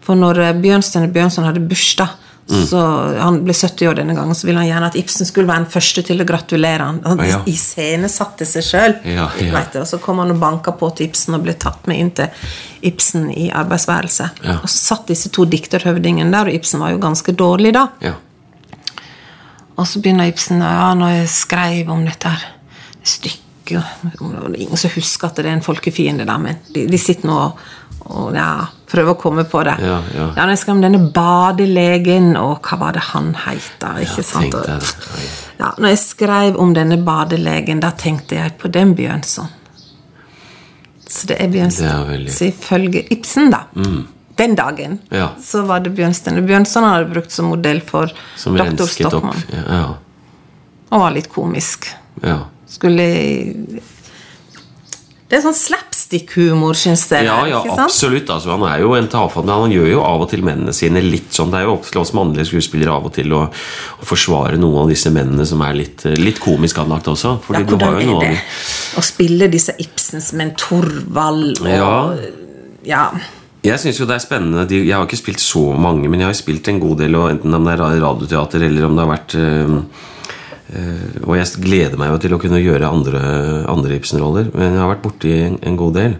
Speaker 2: For når eh, Bjørnstjerne Bjørnson hadde bursdag, mm. så han ble 70 år denne gangen, så ville han gjerne at Ibsen skulle være den første til å gratulere han. Han ja. iscenesatte seg sjøl. Ja, ja. Og så kom han og banka på til Ibsen og ble tatt med inn til Ibsen i arbeidsværelset. Og så satt disse to dikterhøvdingene der, og Ibsen var jo ganske dårlig da. Ja. Og så begynner Ibsen ja, når jeg skrev om dette her stykket ingen som husker at det er en folkefiende, da, men de, de sitter nå og, og ja, prøver å komme på det. Ja, ja. ja jeg skrev om denne badelegen, og hva var det han het? Ikke sant? ja, når jeg skrev om denne badelegen, da tenkte jeg på den Bjørnson. Så det er Bjørnson. Veldig... Så ifølge Ibsen, da. Mm. Den dagen ja. så var det Bjørnstjerne Bjørnson hadde brukt som modell for som doktor Stockmann. Ja. Og var litt komisk. Ja skulle det er sånn slapstick-humor, syns dere?
Speaker 1: Ja, ja absolutt. Altså, han er jo en tafatt, men han gjør jo av og til mennene sine litt sånn. Det er jo opp til oss mannlige skuespillere av og til å, å forsvare noen av disse mennene som er litt, litt komisk anlagt også.
Speaker 2: Fordi ja, hvordan er det? Å spille disse Ibsens menn, Torvald og Ja. ja.
Speaker 1: Jeg synes jo det er spennende Jeg har ikke spilt så mange, men jeg har spilt en god del, enten om det er radioteater eller om det har vært Eh, og jeg gleder meg jo til å kunne gjøre andre, andre Ibsen-roller, men jeg har vært borti en, en god del.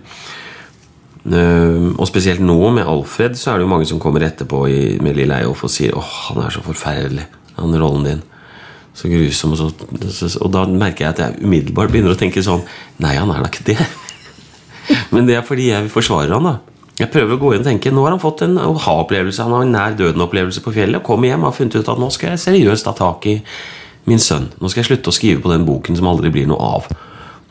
Speaker 1: Uh, og spesielt nå med Alfred så er det jo mange som kommer etterpå i, med Lille Eyolf og sier åh, han er så forferdelig, han rollen din. Så grusom. Og, så, og da merker jeg at jeg umiddelbart begynner å tenke sånn Nei, han er da ikke det. Men det er fordi jeg forsvarer han da. Jeg prøver å gå inn og tenke Nå har han fått en ha-opplevelse, han har en nær døden-opplevelse på fjellet. og Kommer hjem og har funnet ut at nå skal jeg seriøst ta tak i Min sønn, nå skal jeg slutte å skrive på den boken som aldri blir noe av.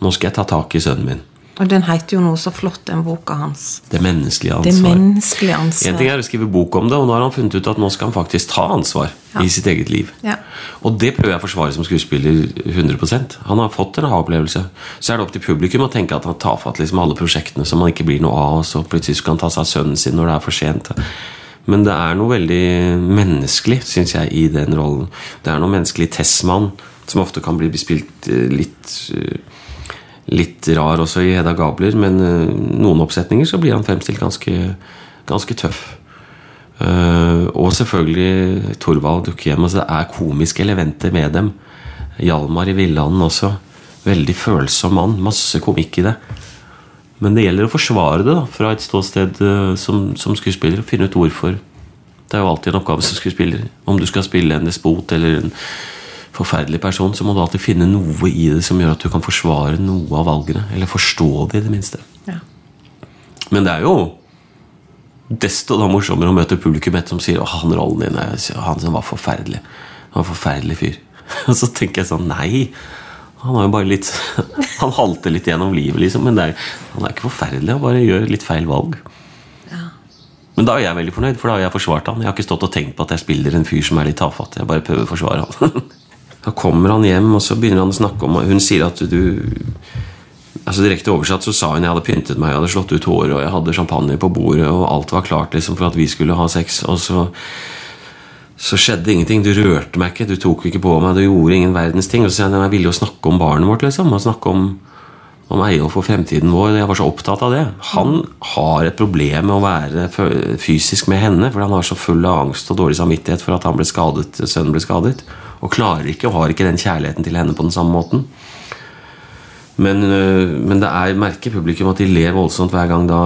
Speaker 1: Nå skal jeg ta tak i sønnen min.
Speaker 2: Og den heter jo noe så flott, den boka hans.
Speaker 1: Det menneskelige ansvar.
Speaker 2: Det menneskelige ansvar.
Speaker 1: En ting er å skrive bok om det, og nå har han funnet ut at nå skal han faktisk ta ansvar ja. i sitt eget liv. Ja. Og det prøver jeg å forsvare som skuespiller 100% Han har fått en aha-opplevelse. Så er det opp til publikum å tenke at han tar fatt liksom alle prosjektene som han ikke blir noe av, og så plutselig skal han ta seg av sønnen sin når det er for sent. Men det er noe veldig menneskelig, syns jeg, i den rollen. Det er noe menneskelig Tessmann, som ofte kan bli spilt eh, litt uh, litt rar også i Hedda Gabler, men eh, noen oppsetninger så blir han fremstilt ganske, ganske tøff. Eh, og selvfølgelig Thorvald Dukkehjem. Altså det er komiske elementer med dem. Hjalmar i Villanden også. Veldig følsom mann. Masse komikk i det. Men det gjelder å forsvare det da, fra et ståsted eh, som, som skuespiller. Og finne ut hvorfor. Det er jo alltid en oppgave som skuespiller. Om du skal spille en despot eller en forferdelig person, så må du alltid finne noe i det som gjør at du kan forsvare noe av valgene. Eller forstå det, i det minste.
Speaker 2: Ja.
Speaker 1: Men det er jo desto da morsommere å møte publikum etter som sier han rollen din er, han som var forferdelig. Han var en forferdelig fyr. Og så tenker jeg sånn Nei! Han har jo bare litt Han halter litt gjennom livet, liksom. Men er, han er ikke forferdelig. Han bare gjør litt feil valg. Men da er jeg veldig fornøyd, for da har jeg forsvart han. Jeg har ikke stått og tenkt på at jeg spiller en fyr som er litt tafatt. Jeg bare prøver å forsvare han. Da kommer han hjem, og så begynner han å snakke om Hun sier at du Altså Direkte oversatt så sa hun jeg hadde pyntet meg, jeg hadde slått ut håret, og jeg hadde champagne på bordet, og alt var klart liksom for at vi skulle ha sex. Og så, så skjedde ingenting. Du rørte meg ikke, du tok ikke på meg, du gjorde ingen verdens ting. Og så sa jeg jeg ville jo snakke om barnet vårt, liksom. Og snakke om om Eyolf og fremtiden vår. Jeg var så opptatt av det. Han har et problem med å være fysisk med henne, for han var så full av angst og dårlig samvittighet for at han ble skadet, sønnen ble skadet. Og klarer ikke og har ikke den kjærligheten til henne på den samme måten. Men, øh, men det er merker publikum at de ler voldsomt hver gang da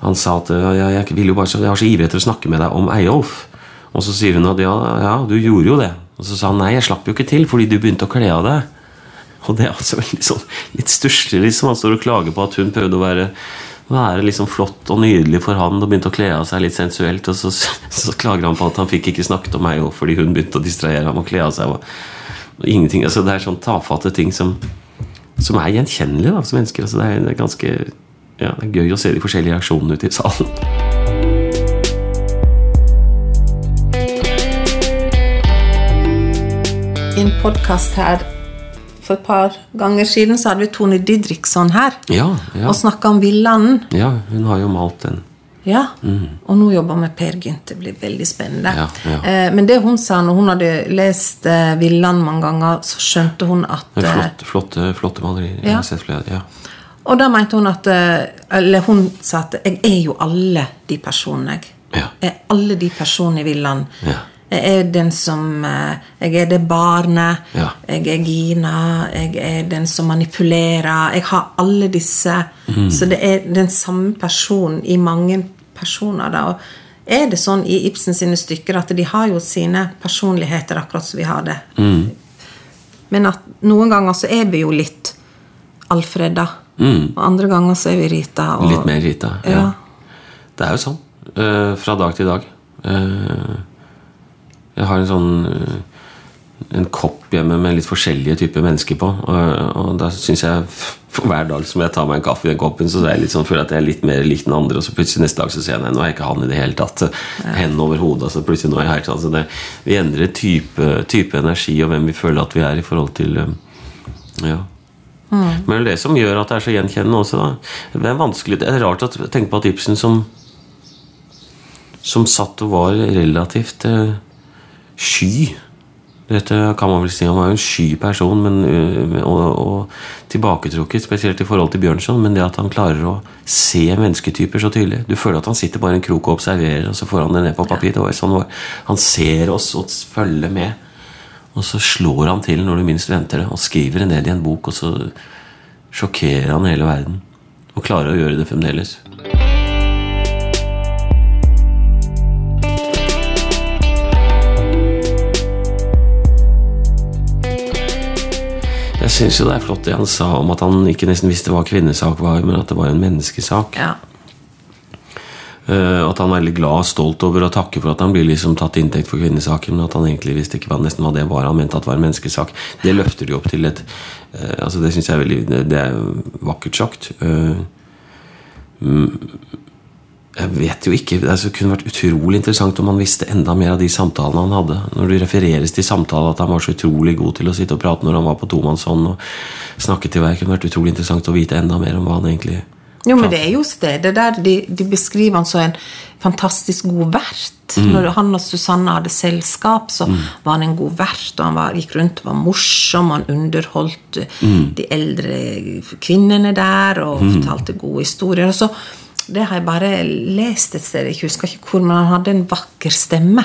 Speaker 1: han sa at jeg, jeg, jo bare, jeg var så ivrig etter å snakke med deg om Eyolf. Og så sier hun at ja, ja, du gjorde jo det. Og så sa han nei, jeg slapp jo ikke til fordi du begynte å kle av deg. Og det er altså veldig sånn litt stusslig. Liksom. Han står og klager på at hun prøvde å være, være liksom flott og nydelig for han og begynte å kle av seg litt sensuelt. Og så, så klager han på at han fikk ikke snakket om meg fordi hun begynte å distrahere ham og kle av seg. Og, og ingenting, altså Det er sånn tafatte ting som, som er gjenkjennelige da, som mennesker. Altså det, er, det, er, ganske ja, det er gøy å se de forskjellige reaksjonene ute i salen.
Speaker 2: I en podkast her for et par ganger siden så hadde vi Tone Didriksson her
Speaker 1: Ja, ja.
Speaker 2: og snakka om Villanden.
Speaker 1: ja hun har jo malt den.
Speaker 2: Ja, Og nå jobber med Per Gynt. Det blir veldig spennende.
Speaker 1: Ja, ja.
Speaker 2: Eh, men det hun sa når hun hadde lest eh, Villand mange ganger, så skjønte hun at eh,
Speaker 1: Flotte, flotte, flotte malerier. Jeg har sett flere. Ja.
Speaker 2: Og da mente hun at eh, Eller hun sa at jeg er jo alle de personene, jeg.
Speaker 1: Ja.
Speaker 2: Er alle de personene i Villand.
Speaker 1: Ja.
Speaker 2: Jeg er den som eh, Jeg er det barnet.
Speaker 1: Ja.
Speaker 2: Jeg er Gina. Jeg er den som manipulerer. Jeg har alle disse.
Speaker 1: Mm.
Speaker 2: Så det er den samme personen i mange personer. da, og er det sånn i Ibsen sine stykker at de har jo sine personligheter akkurat som vi har det?
Speaker 1: Mm.
Speaker 2: Men at noen ganger så er vi jo litt Alfreda. Og andre ganger så er vi Rita. Og.
Speaker 1: Litt mer Rita. Ja.
Speaker 2: Ja.
Speaker 1: Det er jo sånn. Uh, fra dag til dag. Eh, jeg har en sånn eh, En kopp hjemme med litt forskjellige typer mennesker på. Og, og da syns jeg for hver dag som jeg tar meg en kaffe i den koppen, så er jeg litt sånn, føler jeg at jeg er litt mer lik den andre. Og så plutselig neste dag så ser jeg nei, nå er jeg ikke han i det hele tatt. Hendene over hodet. Så plutselig nå er jeg helt sånn. Så det, vi endrer type, type energi og hvem vi føler at vi er i forhold til Ja. Ja. Men det er det som gjør at det er så gjenkjennende også. Da. Det er vanskelig, det er rart å tenke på at Ibsen som som satt og var relativt eh, sky. Dette kan man vel si, Han var jo en sky person men, eh, og, og tilbaketrukket, spesielt i forhold til Bjørnson. Men det at han klarer å se mennesketyper så tydelig Du føler at han sitter bare i en krok og observerer, og så får han det ned på papir. Sånn. Han ser oss og følger med. Og så slår han til når du minst venter det, og skriver det ned i en bok, og så sjokkerer han hele verden. Og klarer å gjøre det fremdeles. Jeg syns jo det er flott det han sa om at han ikke nesten visste hva kvinnesak var, men at det var en menneskesak.
Speaker 2: Ja.
Speaker 1: Uh, at han er veldig glad og stolt over å takke for at han blir liksom tatt inntekt for kvinnesaken, men at han egentlig visste ikke hva, nesten hva det var. Han mente at det var en menneskesak. Det løfter de opp til et uh, altså Det syns jeg er veldig Det, er vakkert sagt. Mm, jeg vet jo ikke, Det kunne vært utrolig interessant om han visste enda mer av de samtalene han hadde. Når det refereres til samtaler at han var så utrolig god til å sitte og prate når han var på tomannshånd og snakke til hver, kunne vært utrolig interessant å vite enda mer om hva han egentlig
Speaker 2: Jo, men det er jo stedet der de, de beskriver han som en fantastisk god vert. Når han og Susanne hadde selskap, så var han en god vert, og han var, gikk rundt og var morsom, og han underholdt de eldre kvinnene der, og fortalte gode historier. Og så, det har jeg bare lest et sted, jeg husker ikke hvor, men han hadde en vakker stemme.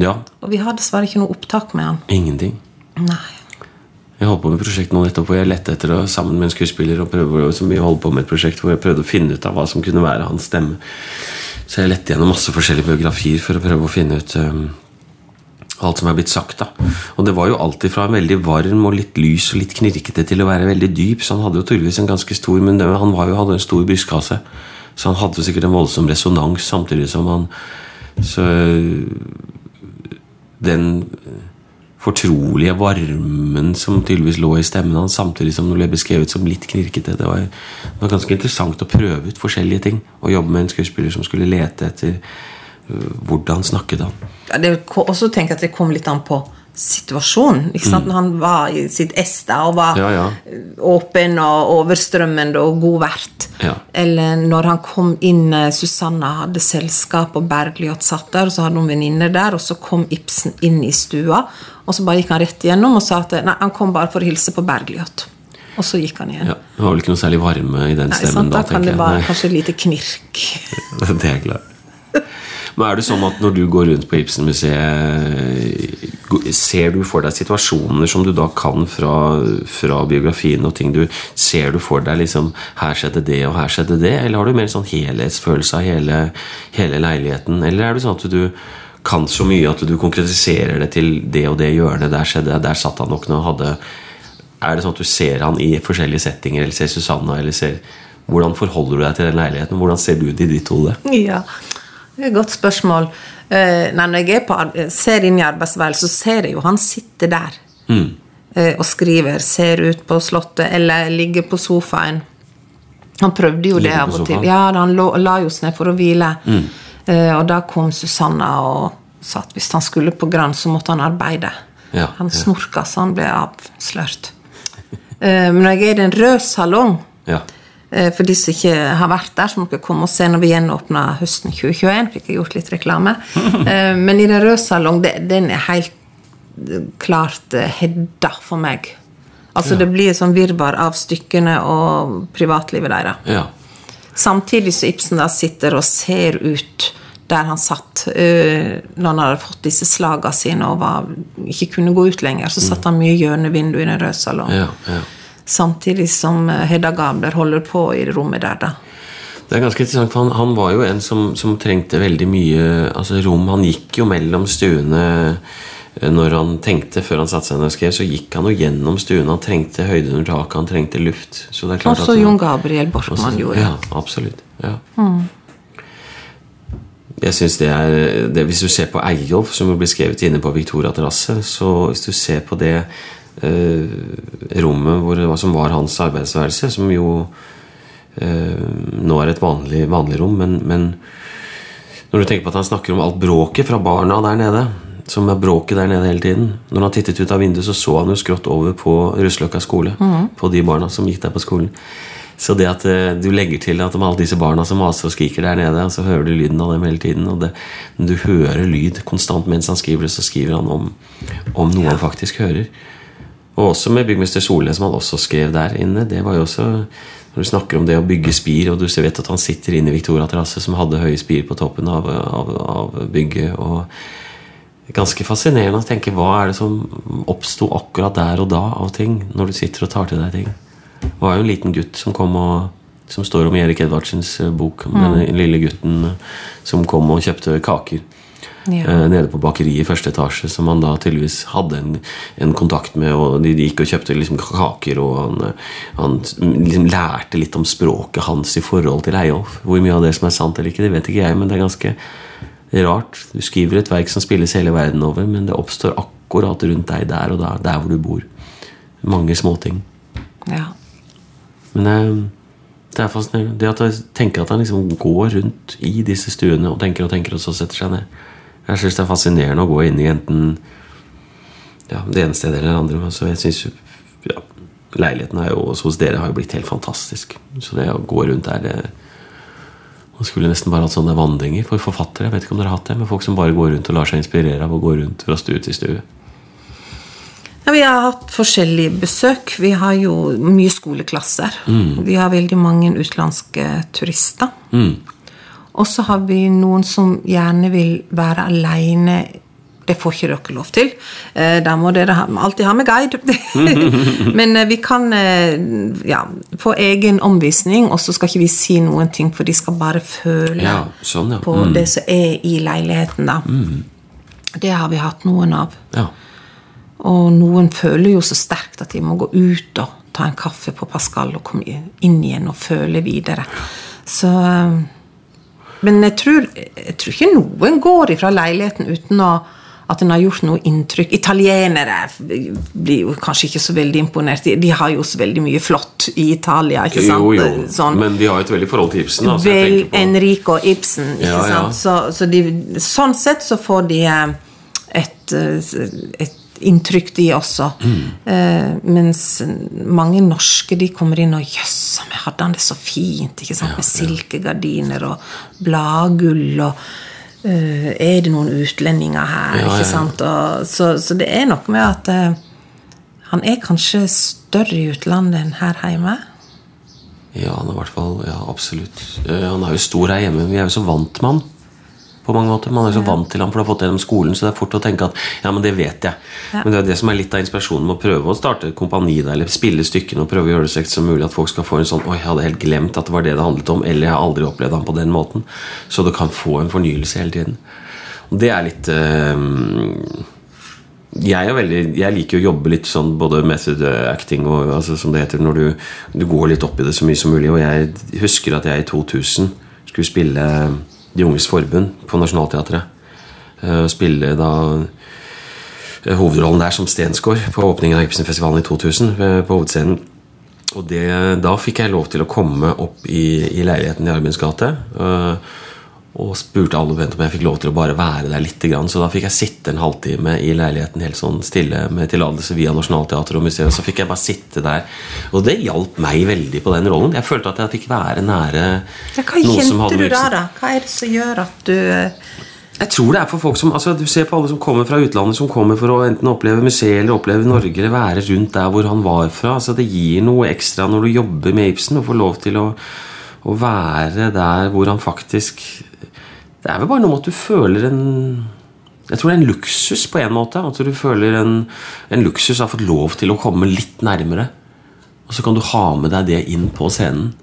Speaker 1: Ja,
Speaker 2: Og vi har dessverre ikke noe opptak med han.
Speaker 1: ingenting.
Speaker 2: Nei.
Speaker 1: Jeg holdt på med et prosjekt nå nettopp hvor jeg lette etter å, sammen med en skuespiller og prøve, som vi holdt på med et prosjekt hvor jeg prøvde å finne ut av hva som kunne være hans stemme. Så jeg lette gjennom masse forskjellige biografier for å prøve å finne ut um, alt som er blitt sagt. da. Og det var jo alltid fra en veldig varm og litt lys og litt knirkete til å være veldig dyp. Så han hadde jo tydeligvis en ganske stor Men han jo, hadde en stor brystkasse. Så han hadde jo sikkert en voldsom resonans samtidig som han Så den fortrolige varmen som tydeligvis lå i stemmen hans, samtidig som det ble beskrevet som litt knirkete. Det var, det var ganske interessant å prøve ut forskjellige ting. Å jobbe med en skuespiller som skulle lete etter hvordan snakket han.
Speaker 2: Ja, det også tenk at det kom litt an på situasjonen. Ikke sant? Når han var i sitt ess da, og var
Speaker 1: Ja, ja.
Speaker 2: åpen og overstrømmende og god vert.
Speaker 1: Ja.
Speaker 2: Eller når han kom inn eh, Susanna hadde selskap, og Bergljot satt der, og så hadde hun venninner der, og så kom Ibsen inn i stua, og så bare gikk han rett igjennom og sa at nei, han kom bare for å hilse på Bergljot. Og så gikk han igjen.
Speaker 1: Ja, det var vel ikke noe særlig varme i den
Speaker 2: Nei,
Speaker 1: stemmen
Speaker 2: sant? Da
Speaker 1: da,
Speaker 2: kan det være kanskje et lite knirk.
Speaker 1: Det er klart. Men er det sånn at når du går rundt på Ibsen-museet, ser du for deg situasjoner som du da kan fra, fra biografien og ting du Ser du for deg liksom Her skjedde det, og her skjedde det? Eller har du mer sånn helhetsfølelse av hele, hele leiligheten? Eller er det sånn at du kan så mye at du konkretiserer det til det og det hjørnet? Der skjedde Der satt han nok nå og hadde Er det sånn at du ser han i forskjellige settinger, eller ser Susanna, eller ser Hvordan forholder du deg til den leiligheten? Hvordan ser du det i ditt hode?
Speaker 2: Ja, det er et godt spørsmål. Eh, når jeg på, ser inn i arbeidsværelset, så ser jeg jo han sitter der mm. og skriver. Ser ut på Slottet, eller ligger på sofaen. Han prøvde jo det av og til. Ja, han lå, la jo seg ned for å hvile. Mm. og da kom Susanna og sa at hvis han skulle på Grand, så måtte han arbeide.
Speaker 1: Ja,
Speaker 2: han snorka så han ble avslørt. Eh, men når jeg er i den røde salong
Speaker 1: Ja.
Speaker 2: Eh, For de som ikke har vært der, så må dere komme og se når vi gjenåpna høsten 2021. Fikk jeg gjort litt reklame. Eh, Men i Den røde salong, den er helt klart eh, Hedda for meg. Altså Det blir et sånn virvar av stykkene og privatlivet deres.
Speaker 1: ja.
Speaker 2: Samtidig som Ibsen da sitter og ser ut der han satt når han hadde fått disse slagene sine og var, ikke kunne gå ut lenger, så satt han mye gjennom vinduet i Den røde salong.
Speaker 1: ja, ja.
Speaker 2: Samtidig som eh, Hedda Gabler holder på i rommet der, da.
Speaker 1: Det er ganske interessant, for han, han var jo en som, som trengte veldig mye altså rom. Han gikk jo mellom stuene eh, når han tenkte, før han satte seg ned og skrev, så gikk han jo gjennom stuene. Han trengte høyde under taket, han trengte luft. Så det er klart
Speaker 2: Også
Speaker 1: at-
Speaker 2: Jon Gabriel Bortmann
Speaker 1: Også-
Speaker 2: gjorde.
Speaker 1: Ja, absolutt. Ja. Jeg synes det er det, Hvis du ser på Eyolf, som blir skrevet inne på Victoria terrasse, så hvis du ser på det rommet hvor, som var hans arbeidsværelse, som jo eh, nå er et vanlig, vanlig rom, men, men når du tenker på at han snakker om alt bråket fra barna der nede, som er bråket der nede hele tiden Når han tittet ut av vinduet, så så han jo skrått over på Russløkka skole. På de barna som gikk der på skolen. Så det at eh, du legger til at om alle disse barna som maser og skriker der nede, og så hører du lyden av dem hele tiden, og det, du hører lyd konstant mens han skriver det, så skriver han om, om noe han faktisk hører. Og også med byggmester Solnes, som han også skrev der inne. Det var jo også Når du snakker om det å bygge spir, og du vet at han sitter inne i Victoria terrasse, som hadde høye spir på toppen av, av, av bygget. og Ganske fascinerende å tenke hva er det som oppsto akkurat der og da av ting, når du sitter og tar til deg ting. Det var jo en liten gutt som kom og som står om i Erik Edvardsens eh, bok, om denne lille gutten eh, som kom og kjøpte kaker
Speaker 2: Ja.
Speaker 1: eh, nede på bakeriet i første etasje, som han da tydeligvis hadde en, en kontakt med. og De gikk og kjøpte liksom kaker, og han, eh, han liksom lærte litt om språket hans i forhold til Eyolf. Hvor mye av det som er sant eller ikke, det vet ikke jeg, men det er ganske rart. Du skriver et verk som spilles hele verden over, men det oppstår akkurat rundt deg der og da, der hvor du bor. Mange småting.
Speaker 2: Ja.
Speaker 1: Men eh, det er fascinerende. Det at jeg tenker at han liksom går rundt i disse stuene og tenker og tenker, og så setter seg ned. Jeg syns det er fascinerende å gå inn i enten ja, det ene stedet eller det andre. Altså, jeg synes, ja, leiligheten er jo, hos dere har jo blitt helt fantastisk. Så det å gå rundt der det, Man skulle nesten bare hatt sånne vandringer for forfattere. Jeg vet ikke om dere har hatt det, men Folk som bare går rundt og lar seg inspirere av å gå rundt fra stue til stue.
Speaker 2: Ja, vi har hatt forskjellige besøk. Vi har jo mye skoleklasser. Vi har veldig mange utenlandske turister. Og så har vi noen som gjerne vil være aleine. Det får ikke dere lov til. Eh, Da må dere ha, alltid ha med guide. Men eh, vi kan eh, ja, få egen omvisning, og så skal ikke vi si noen ting, for de skal bare føle
Speaker 1: Ja, sånn, ja.
Speaker 2: på det som er i leiligheten. da. Det har vi hatt noen av.
Speaker 1: Ja.
Speaker 2: Og noen føler jo så sterkt at de må gå ut og ta en kaffe på Pascal og komme inn igjen og føle videre. Så Men jeg tror, jeg tror ikke noen går ifra leiligheten uten å, at den har gjort noe inntrykk. Italienere blir jo kanskje ikke så veldig imponert. De, de har jo så veldig mye flott i Italia. ikke sant?
Speaker 1: Jo, jo.
Speaker 2: Sånn.
Speaker 1: Men de har jo et veldig forhold til Ibsen. Altså,
Speaker 2: Vel
Speaker 1: på-
Speaker 2: Enrico Ibsen. Ikke
Speaker 1: Ja, ja.
Speaker 2: sant? Så, så de, sånn sett så får de eh, et, eh, et inntrykk, de også.
Speaker 1: Mm.
Speaker 2: Eh, mens mange norske de kommer inn og Jøss, vi hadde han det så fint. ikke sant? Med silkegardiner og bladgull og eh, Er det noen utlendinger her?
Speaker 1: Ja, ja, ja.
Speaker 2: ikke sant? Og, så, så det er noe med at eh, han er kanskje større i utlandet enn her hjemme.
Speaker 1: Ja, han er i hvert fall, ja, absolutt. Uh, Han er jo stor her hjemme, vi er jo så vant med han. På mange måter. Man er så vant til ham, for du har fått det gjennom skolen, så det er fort å tenke at ja, men det vet jeg.
Speaker 2: Ja.
Speaker 1: Men det er det som er litt av inspirasjonen med å prøve å starte et kompani der, eller spille stykkene og prøve å gjøre det så ekte som mulig, at folk skal få en sånn Oi, jeg hadde helt glemt at det var det det handlet om, eller jeg har aldri opplevd ham på den måten. Så du kan få en fornyelse hele tiden. Og det er litt øh, jeg, er veldig, jeg liker å jobbe litt sånn både method acting og altså, som det heter, når du, du går litt opp i det så mye som mulig. Og jeg husker at jeg i 2000 skulle spille De Unges Forbund på Nationaltheatret. Og Spille da eh, hovedrollen der som Stensgaard på åpningen av Ibsenfestivalen i 2000 eh, på hovedscenen. Og det, da fikk jeg lov til å komme opp i, i leiligheten i Arvids gate. øh, og spurte alle om jeg fikk lov til å bare være der litt. Så da fikk jeg sitte en halvtime i leiligheten helt sånn stille med tillatelse via Nationaltheatret og museet. Så fikk jeg bare sitte der. Og det hjalp meg veldig på den rollen. Jeg følte at jeg fikk være nære
Speaker 2: Ja, hva kjente du da, da? Hva er det som gjør at du eh,
Speaker 1: jeg tror det er for folk som altså Du ser på alle som kommer fra utlandet, som kommer for å enten oppleve museet eller oppleve Norge, eller være rundt der hvor han var fra. Altså Det gir noe ekstra når du jobber med Ibsen, og får lov til å, å være der hvor han faktisk Det er vel bare noe med at du føler en Jeg tror det er en luksus på en måte. At du føler en, en luksus har fått lov til å komme litt nærmere. Og så kan du ha med deg det inn på scenen.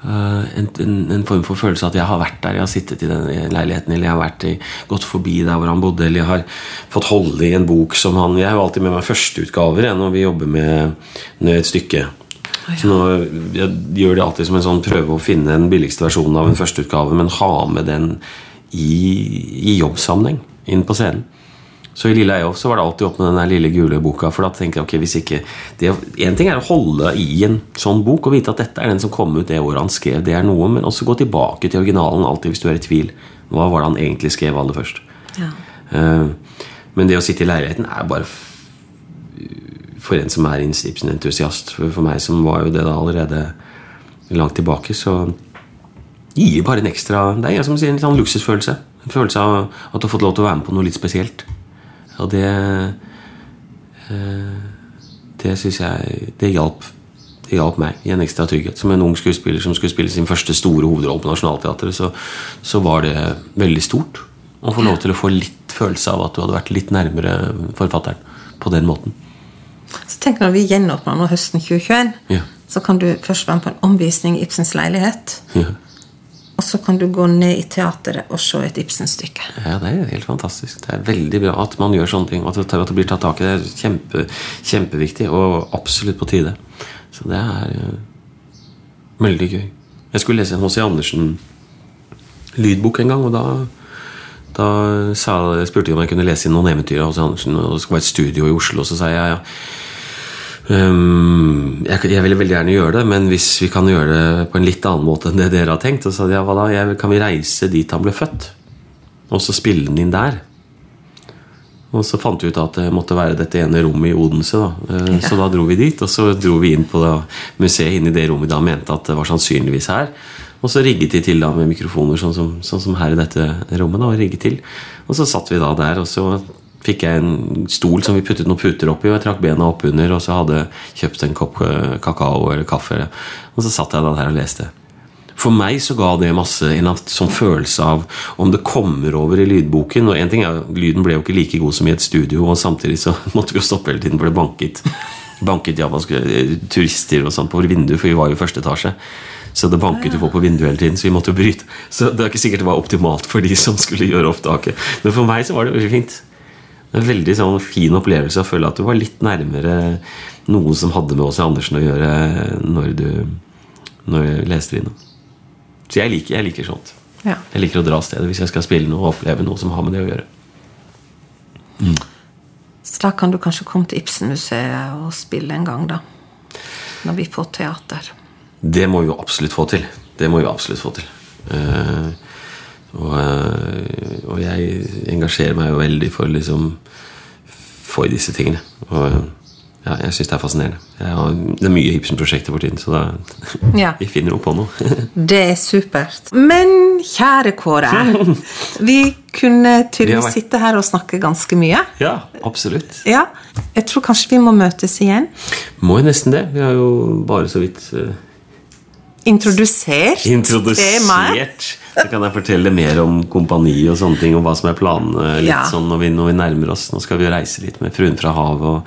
Speaker 1: Uh, en, en, en form for følelse at jeg har vært der, jeg har sittet i den leiligheten, eller jeg har vært i, gått forbi der hvor han bodde, eller jeg har fått holde i en bok som han Jeg har jo alltid med meg førsteutgaver når vi jobber med et stykke. Så nå, jeg gjør det alltid som en sånn prøve å finne den billigste versjonen av en førsteutgave, men ha med den i, i jobbsammenheng inn på scenen. Så i Lille Eof så var det alltid opp med den lille gule boka. For da tenkte jeg ok, hvis ikke det, En ting er å holde i en sånn bok og vite at dette er den som kom ut det året han skrev. Det er noe, men også gå tilbake til originalen alltid hvis du er i tvil. Hva var det han egentlig skrev aller først?
Speaker 2: Ja.
Speaker 1: Uh, men det å sitte i leiligheten er bare For en som er Ibsen-entusiast. For, for meg som var jo det da allerede langt tilbake, så gir bare en ekstra Det er som sier en litt sånn luksusfølelse. En følelse av at du har fått lov til å være med på noe litt spesielt. Og det eh, Det syns jeg Det hjalp. Det hjalp meg i en ekstra trygghet. Som en ung skuespiller som skulle spille sin første store hovedrolle på Nationaltheatret, så, så var det veldig stort å få lov til å få litt følelse av at du hadde vært litt nærmere forfatteren på den måten.
Speaker 2: Så tenk når vi gjenåpner nå høsten 2021,
Speaker 1: Ja.
Speaker 2: så kan du først være med på en omvisning i Ibsens leilighet.
Speaker 1: Ja.
Speaker 2: Og så kan du gå ned i teateret og se et Ibsen-stykke.
Speaker 1: Ja, det er helt fantastisk. Det er veldig bra at man gjør sånne ting. At det, blir tatt tak i det er kjempe, kjempeviktig, og absolutt på tide. Så det er uh, veldig gøy. Jeg skulle lese en H.C. Andersen-lydbok en gang, og da, da sa, spurte de om jeg kunne lese inn noen eventyr av H.C. Andersen. Og det skulle være et studio i Oslo, Og så sa jeg ja. Ehm, jeg, jeg ville veldig gjerne gjøre det, men hvis vi kan gjøre det på en litt annen måte enn det dere har tenkt, så sa de ja, hva da? Jeg, kan vi reise dit han ble født? Og så spille den inn der? Og så fant vi ut at det måtte være dette ene rommet i Odense. da. Eh, Så da dro vi dit, og så dro vi inn på da, museet inne i det rommet vi da mente at det var sannsynligvis her. Og så rigget de til da med mikrofoner, sånn som, sånn som her i dette rommet. da, og rigget til. Og så satt vi da der, og så fikk jeg en stol som vi puttet noen puter oppi, og jeg trakk bena opp under, og så hadde jeg kjøpt en kopp eh, kakao eller kaffe. Og så satt jeg da der og leste. For meg så ga det masse en sånn følelse av om det kommer over i lydboken. Og en ting er, Lyden ble jo ikke like god som i et studio, og samtidig så måtte vi jo stoppe hele tiden, for det banket banket japanske eh, turister og sånt på vinduet, for vi var jo i første etasje. Så det banket jo på på vinduet hele tiden, så vi måtte jo bryte. Så det er ikke sikkert det var optimalt for de som skulle gjøre opptaket. Men for meg så var det veldig fint. En veldig sånn fin opplevelse å føle at du var litt nærmere noe som hadde med Åse Andersen å gjøre når du, når jeg leste innom. Så jeg liker, jeg liker sånt.
Speaker 2: Ja.
Speaker 1: Jeg liker å dra av stedet hvis jeg skal spille noe og oppleve noe som har med det å gjøre.
Speaker 2: Så da kan du kanskje komme til Ibsenmuseet og spille en gang, da. Når vi får teater.
Speaker 1: Det må vi jo absolutt få til. Det må vi absolutt få til. Eh, og, eh, og jeg engasjerer meg jo veldig for liksom For disse tingene. Og ja, jeg syns det er fascinerende. Har, det er mye Ibsen-prosjekter for tiden, så da
Speaker 2: Ja.
Speaker 1: vi finner jo på noe.
Speaker 2: Det er supert. Men kjære Kåre, vi kunne
Speaker 1: Vi
Speaker 2: tydeligvis sitte her og snakke ganske mye.
Speaker 1: ja, absolutt.
Speaker 2: Ja. Jeg tror kanskje vi må møtes igjen.
Speaker 1: Må jo nesten det. Vi har jo bare så vidt Introdusert
Speaker 2: Introdusert, temaet.
Speaker 1: Så kan jeg fortelle mer om kompani og sånne ting, og hva som er planene litt
Speaker 2: Ja.
Speaker 1: sånn når vi, når vi nærmer oss. Nå skal vi reise litt med Fruen fra havet og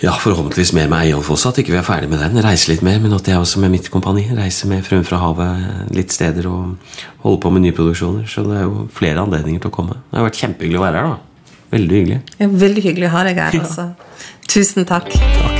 Speaker 1: ja, forhåpentligvis mer med Eyolf også, at ikke vi er ferdig med den. Reise litt mer, men at jeg også med mitt kompani reise med Fruen fra havet litt steder og holde på med nyproduksjoner. Så det er jo flere anledninger til å komme. Det har vært kjempehyggelig å være her, da. Veldig hyggelig.
Speaker 2: Er veldig hyggelig å ha deg her. Altså. Tusen takk.
Speaker 1: Ja,